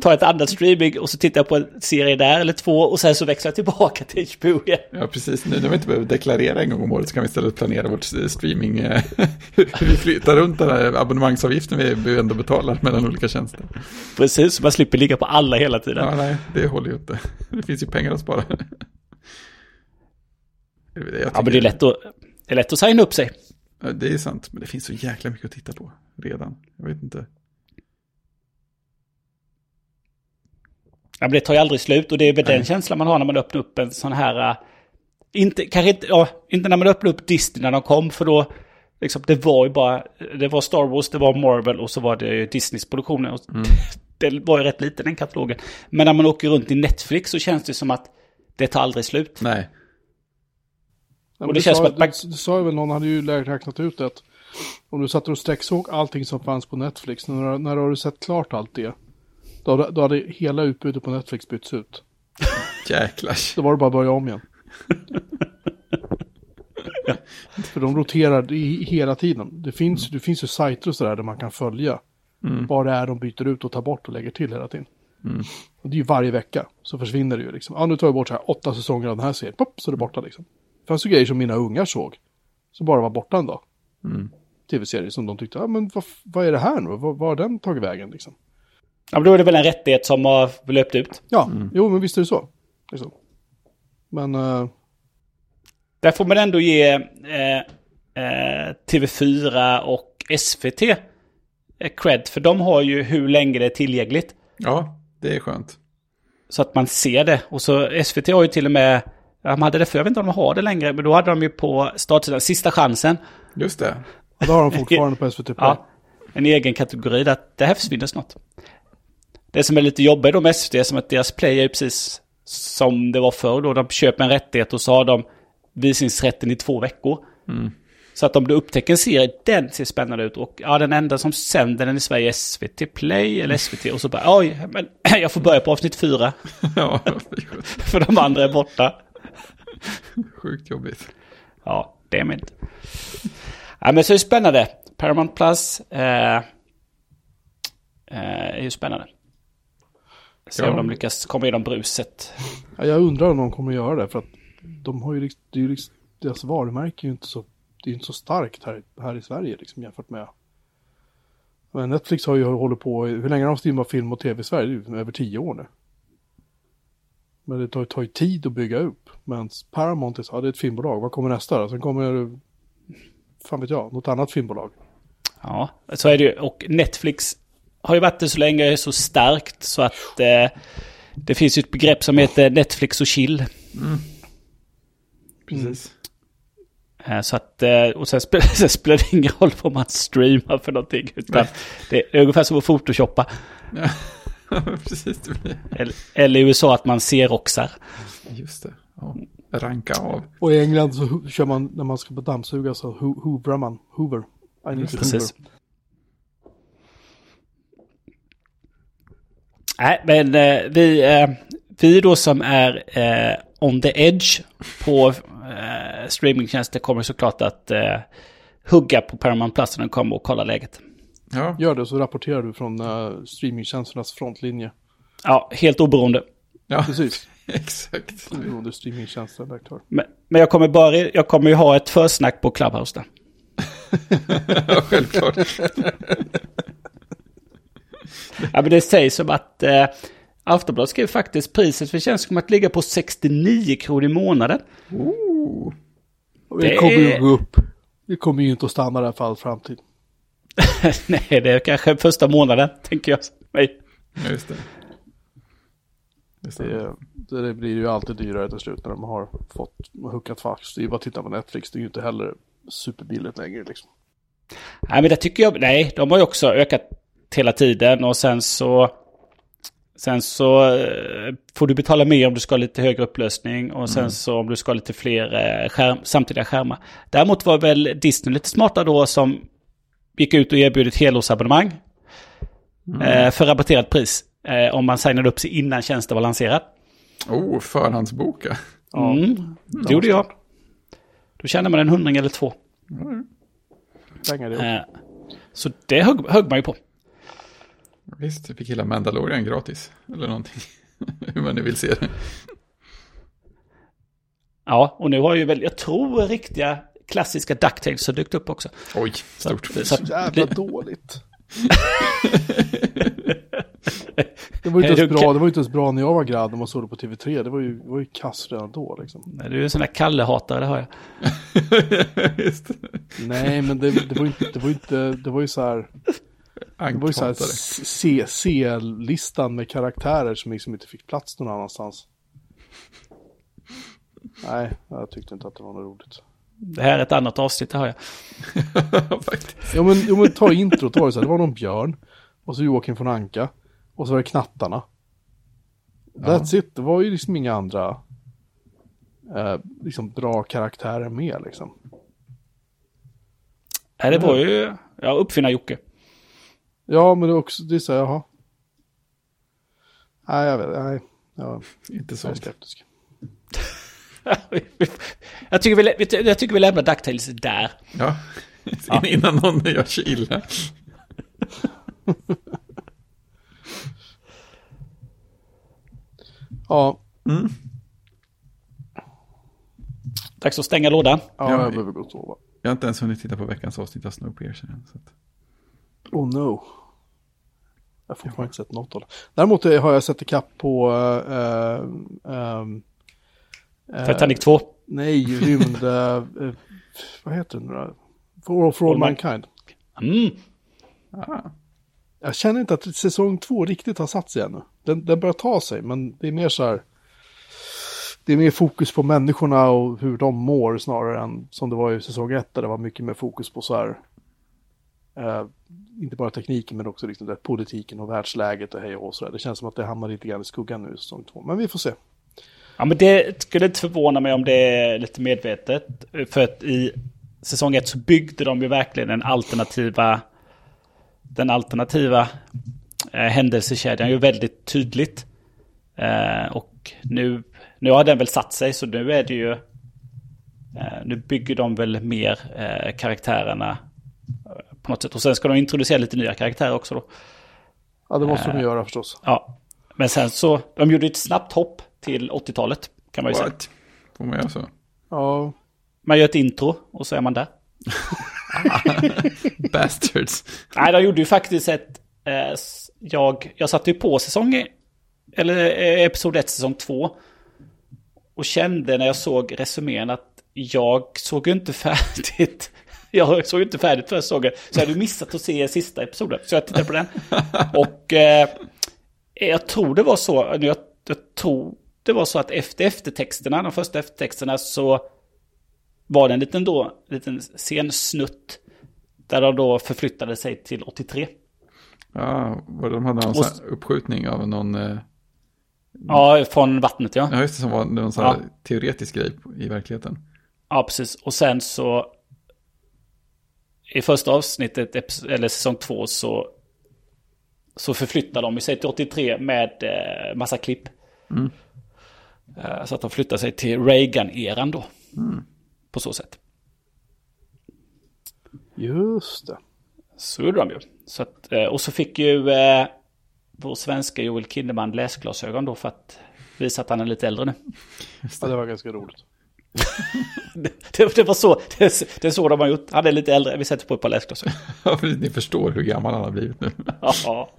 Tar ett annat streaming och så tittar jag på en serie där eller två och sen så växlar jag tillbaka till HBO igen. Ja, precis. Nu när vi inte behöver deklarera en gång om året så kan vi istället planera vårt streaming. eh, hur vi flyttar runt den här abonnemangsavgiften vi ändå betalar mellan olika tjänster. Precis, så man slipper ligga på alla hela tiden. Ja, nej, det håller ju inte. Det finns ju pengar att spara. Ja, men det är lätt att, det är lätt att signa upp sig. Ja, Det är sant, men det finns så jäkla mycket att titta på redan. Jag vet inte. Ja, men det tar ju aldrig slut och det är väl den känslan man har när man öppnar upp en sån här... äh, inte, kanske inte, ja, inte när man öppnade upp Disney när de kom för då... Liksom, det var ju bara... Det var Star Wars, det var Marvel och så var det ju Disneys produktioner. Och Det var ju rätt liten den katalogen. Men när man åker runt i Netflix så känns det som att det tar aldrig slut. Nej, Ja, Och det det, känns sa, som att det, det sa ju väl någon, hade ju räknat ut att om du satt och sträcksåg allting som fanns på Netflix, när, när har du sett klart allt det, då, då hade hela utbudet på Netflix bytts ut. jäklar. Då var det bara att börja om igen. För de roterar i, hela tiden. Det finns, det finns ju sajter och sådär där man kan följa vad det är de byter ut och tar bort och lägger till hela tiden. Och det är ju varje vecka så försvinner det ju liksom. Ja, nu tar jag bort så här åtta säsonger av den här serien. Pop, så är det borta liksom. Fanns ju grejer som mina ungar såg. Som bara var borta en dag. Tv-serier som de tyckte, ja men vad, vad är det här nu? Vad, har den tagit vägen liksom? Ja, men då är det väl en rättighet som har löpt ut. Ja, jo men visst är det så. Liksom. Men, eh, Där får man ändå ge eh, eh, TV4 och SVT eh, cred. För de har ju hur länge det är tillgängligt. Ja, Det är skönt. Så att man ser det. Och så SVT har ju till och med, de hade det för, jag vet inte om de har det längre, men då hade de ju på startsidan, sista chansen, Just det. Och det har de fortfarande på SVT Play. ja, en egen kategori där det här försvinner snart. Det som är lite jobbigt då med SVT är som att deras play är precis som det var förr då. De köper en rättighet och så har de visningsrätten i två veckor. Så att om du upptäcker en serie, den ser spännande ut. Och ja, den enda som sänder den i Sverige är SVT Play eller SVT. Och så bara, oj, men jag får börja på avsnitt fyra. ja. För de andra är borta. sjukt jobbigt. Ja, det är mitt. Ja, men så är det spännande. Paramount Plus eh, eh, är ju spännande. Se Ja. om de lyckas komma igenom bruset. Ja, jag undrar om de kommer att göra det för att de har ju liksom, det är ju liksom deras varumärke är ju inte så, det är inte så starkt här, här i Sverige liksom jämfört med men Netflix har ju hållit på, hur länge har de streamat film och tv i Sverige? Över tio år nu. Men det tar, tar ju tid att bygga upp. Men Paramount är så, ja, det är ett filmbolag, vad kommer nästa då? Sen kommer, fan vet jag, något annat filmbolag. Ja, så är det ju. Och Netflix har ju varit det så länge, så starkt så att eh, det finns ju ett begrepp som heter Netflix och chill. Precis. Eh, Så att, eh, och sen spelar, sen spelar det ingen roll vad man streamar för någonting. Utan det är ungefär som att photoshoppa. Ja, precis. Det blir... Eller, eller i USA att man ser roxar. Just det. Ja. Ranka av. Och i England så kör man, när man ska på dammsuga så ho- hoovrar man, hoover. I need to Precis. hoover. Nej, men eh, vi, eh, vi då som är eh, on the edge på eh, streamingtjänster kommer såklart att eh, hugga på Paramount Plus när den kommer och kolla läget. Ja, Gör det så rapporterar du från uh, streamingtjänsternas frontlinje. Ja, helt oberoende. ja Precis. exakt. Oberoende streamingtjänster. Men, men jag, kommer bara, jag kommer ju ha ett försnack på Clubhouse där. ja, självklart. Ja, men det sägs som att eh, Aftonbladet skrev faktiskt priset för tjänsten kommer att ligga på 69 kronor i månaden. Oh. Det Det kommer ju gå upp. Det kommer ju inte att stanna där för all framtid. Nej, det är kanske första månaden, tänker jag. Nej. Ja, just det. Just det. Det, det, blir ju alltid dyrare till slut när de har fått huckat fast. Det är ju bara att titta på Netflix. Det är ju inte heller superbilligt längre liksom. Nej, men det tycker jag. Nej, de har ju också ökat hela tiden och sen så... Sen så eh, får du betala mer om du ska ha lite högre upplösning och sen så om du ska ha lite fler eh, skärm, samtida skärmar. Däremot var väl Disney lite smarta då som gick ut och erbjöd ett helårsabonnemang eh, för rabatterat pris. Eh, om man signade upp sig innan tjänsten var lanserad. Oh, förhandsboka. Mm, det gjorde jag. Då tjänar man en hundring eller två. Pengar det Eh, så det högg, högg man ju på. Visst, jag fick hela Mandalorian gratis. Eller någonting. Hur man nu vill se det. Ja, och nu har ju väl, jag tror riktiga klassiska DuckTales har dykt upp också. Oj, Så, stort. att- så att, Jävla dåligt. Det var ju inte ens bra, det var inte ens bra när jag var gradd och man såg det på TV3. Det var ju, det var ju kass redan då liksom. Nej, du är en sån där Kalle-hatare, det har jag. Nej, men det, det var ju inte, det var ju inte, det var ju så här. Det var ju så här C-listan med karaktärer som liksom inte fick plats någon annanstans. Nej, jag tyckte inte att det var något roligt. Det här är ett annat avsnitt, det har jag. Jo men, jo, men ta introt, var det så här, det var någon björn. Och så Joakim von Anka. Och så var det knattarna. That's it, det var ju liksom inga andra eh, liksom bra karaktärer med liksom. Nej, det var ju, ja, uppfinna Jocke. Ja, men det är också, det är så här, jaha. Nej, jag vet, nej. Ja, Inte jag är sånt. skeptisk. jag, tycker vi, jag tycker vi lämnar DuckTales där. Ja. Innan någon gör sig illa. Ja, Mm. Dags att stänga lådan. ja, Ja, jag behöver gå och sova. Jag har inte ens hunnit titta på veckans avsnitt av Snowpiercer än. Så att... Oh no. Jag har fortfarande inte sett något av det. Däremot eh, har jag sett ikapp på... eh, ehm, eh, Titanic 2. Nej, rymd... eh, eh, vad heter den nu då? For, for all All Man- mankind. Mm. Ah. Jag känner inte att säsong två riktigt har satt sig ännu. Den, den börjar ta sig, men det är mer så här... Det är mer fokus på människorna och hur de mår snarare än som det var i säsong ett där det var mycket mer fokus på så här... Eh, inte bara tekniken men också liksom det, politiken och världsläget och hej och så där. Det känns som att det hamnar lite grann i skuggan nu i säsong två. Men vi får se. Ja, men det skulle inte förvåna mig om det är lite medvetet. För att i säsong ett så byggde de ju verkligen den alternativa, den alternativa eh, händelsekedjan ju väldigt tydligt. Eh, och nu, nu har den väl satt sig så nu är det ju, eh, nu bygger de väl mer eh, karaktärerna eh, på något sätt. Och sen ska de introducera lite nya karaktärer också då. Ja, det måste de göra förstås. Ja, men sen så, de gjorde ett snabbt hopp till 80-talet kan man ju säga. What? Får man göra så? Ja, Man gör ett intro och så är man där. Bastards. Nej, de gjorde ju faktiskt ett... Eh, jag, jag satte ju på säsong... Eller eh, episod 1, säsong 2. Och kände när jag såg resumén att jag såg ju inte färdigt. Jag såg ju inte färdigt första säsongen. Så jag hade missat att se sista episoden. Så jag tittade på den. Och eh, jag tror det var så. Jag, jag tror det var så att efter eftertexterna, de första eftertexterna så var det en liten, då, liten scensnutt där de då förflyttade sig till 83. Ja, vad de hade någon Och- uppskjutning av någon... Eh, Ja, från vattnet ja. ja, just det, som var någon sån här Ja. teoretisk grej i verkligheten. Ja, precis. Och sen så... I första avsnittet, eller säsong två, så... Så förflyttar de sig till 83 med eh, massa klipp. Eh, så att de flyttar sig till Reagan-eran då. På så sätt. just det. Så gjorde de ju. Så att, eh, och så fick ju eh, vår svenska Joel Kinnaman läsglasögon då för att visa att han är lite äldre nu. Ja, det var ganska roligt. Det, det var så, det, det är så de har gjort. Han är lite äldre, vi sätter på ett par läsglasögon. Ja, för ni förstår hur gammal han har blivit nu. Ja,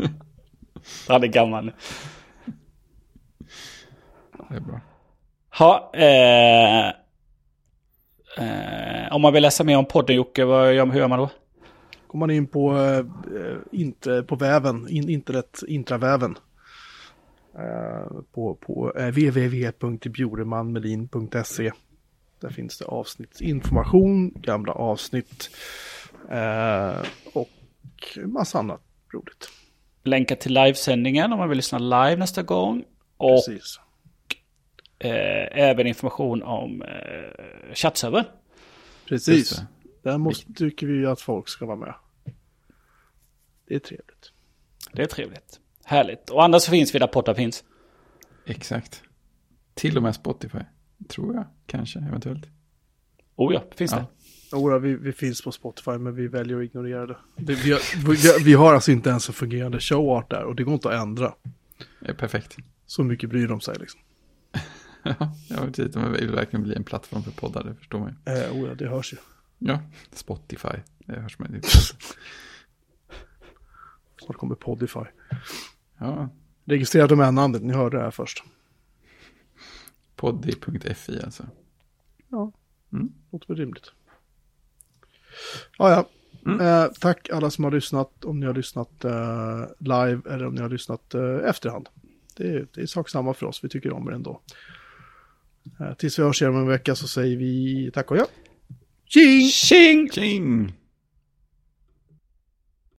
han är gammal nu. Det är bra. Ja, eh, eh, om man vill läsa mer om podden Jocke, vad gör, hur gör man då? Går man in på, eh, inte, på väven, in, internet, intraväven. Eh, på på eh, www.bjuremanmelin.se. Där finns det avsnittsinformation, gamla avsnitt eh, och massa annat roligt. Länka till livesändningen om man vill lyssna live nästa gång. Och Precis. Eh, även information om eh, chattservern. Precis. Där måste, tycker vi att folk ska vara med. Det är trevligt. Det är trevligt. Härligt. Och annars finns vi där poddar finns. Exakt. Till och med Spotify. Tror jag, kanske, eventuellt. Oh ja, finns Ja. det. Jodå, vi, vi finns på Spotify men vi väljer att ignorera det. Vi, vi, har, vi har alltså inte ens en fungerande showart där och det går inte att ändra. Det är perfekt. Så mycket bryr de sig liksom. Ja, jag vet inte, men vill verkligen bli en plattform för poddar, det förstår man ju. Eh, oh ja, det hörs ju. Ja, Spotify, det hörs man ju. Snart kommer Podify. Ja, Registrera domännamnet, ni hörde det här först. poddy.fi alltså. Ja, Mm. låter väl rimligt. Ja, ja. Eh, tack alla som har lyssnat, om ni har lyssnat eh, live eller om ni har lyssnat eh, efterhand. Det är, det är sak samma för oss, vi tycker om er ändå. Eh, tills vi hörs igen om en vecka så säger vi tack och ja. Tjing! Tjing! Tjing!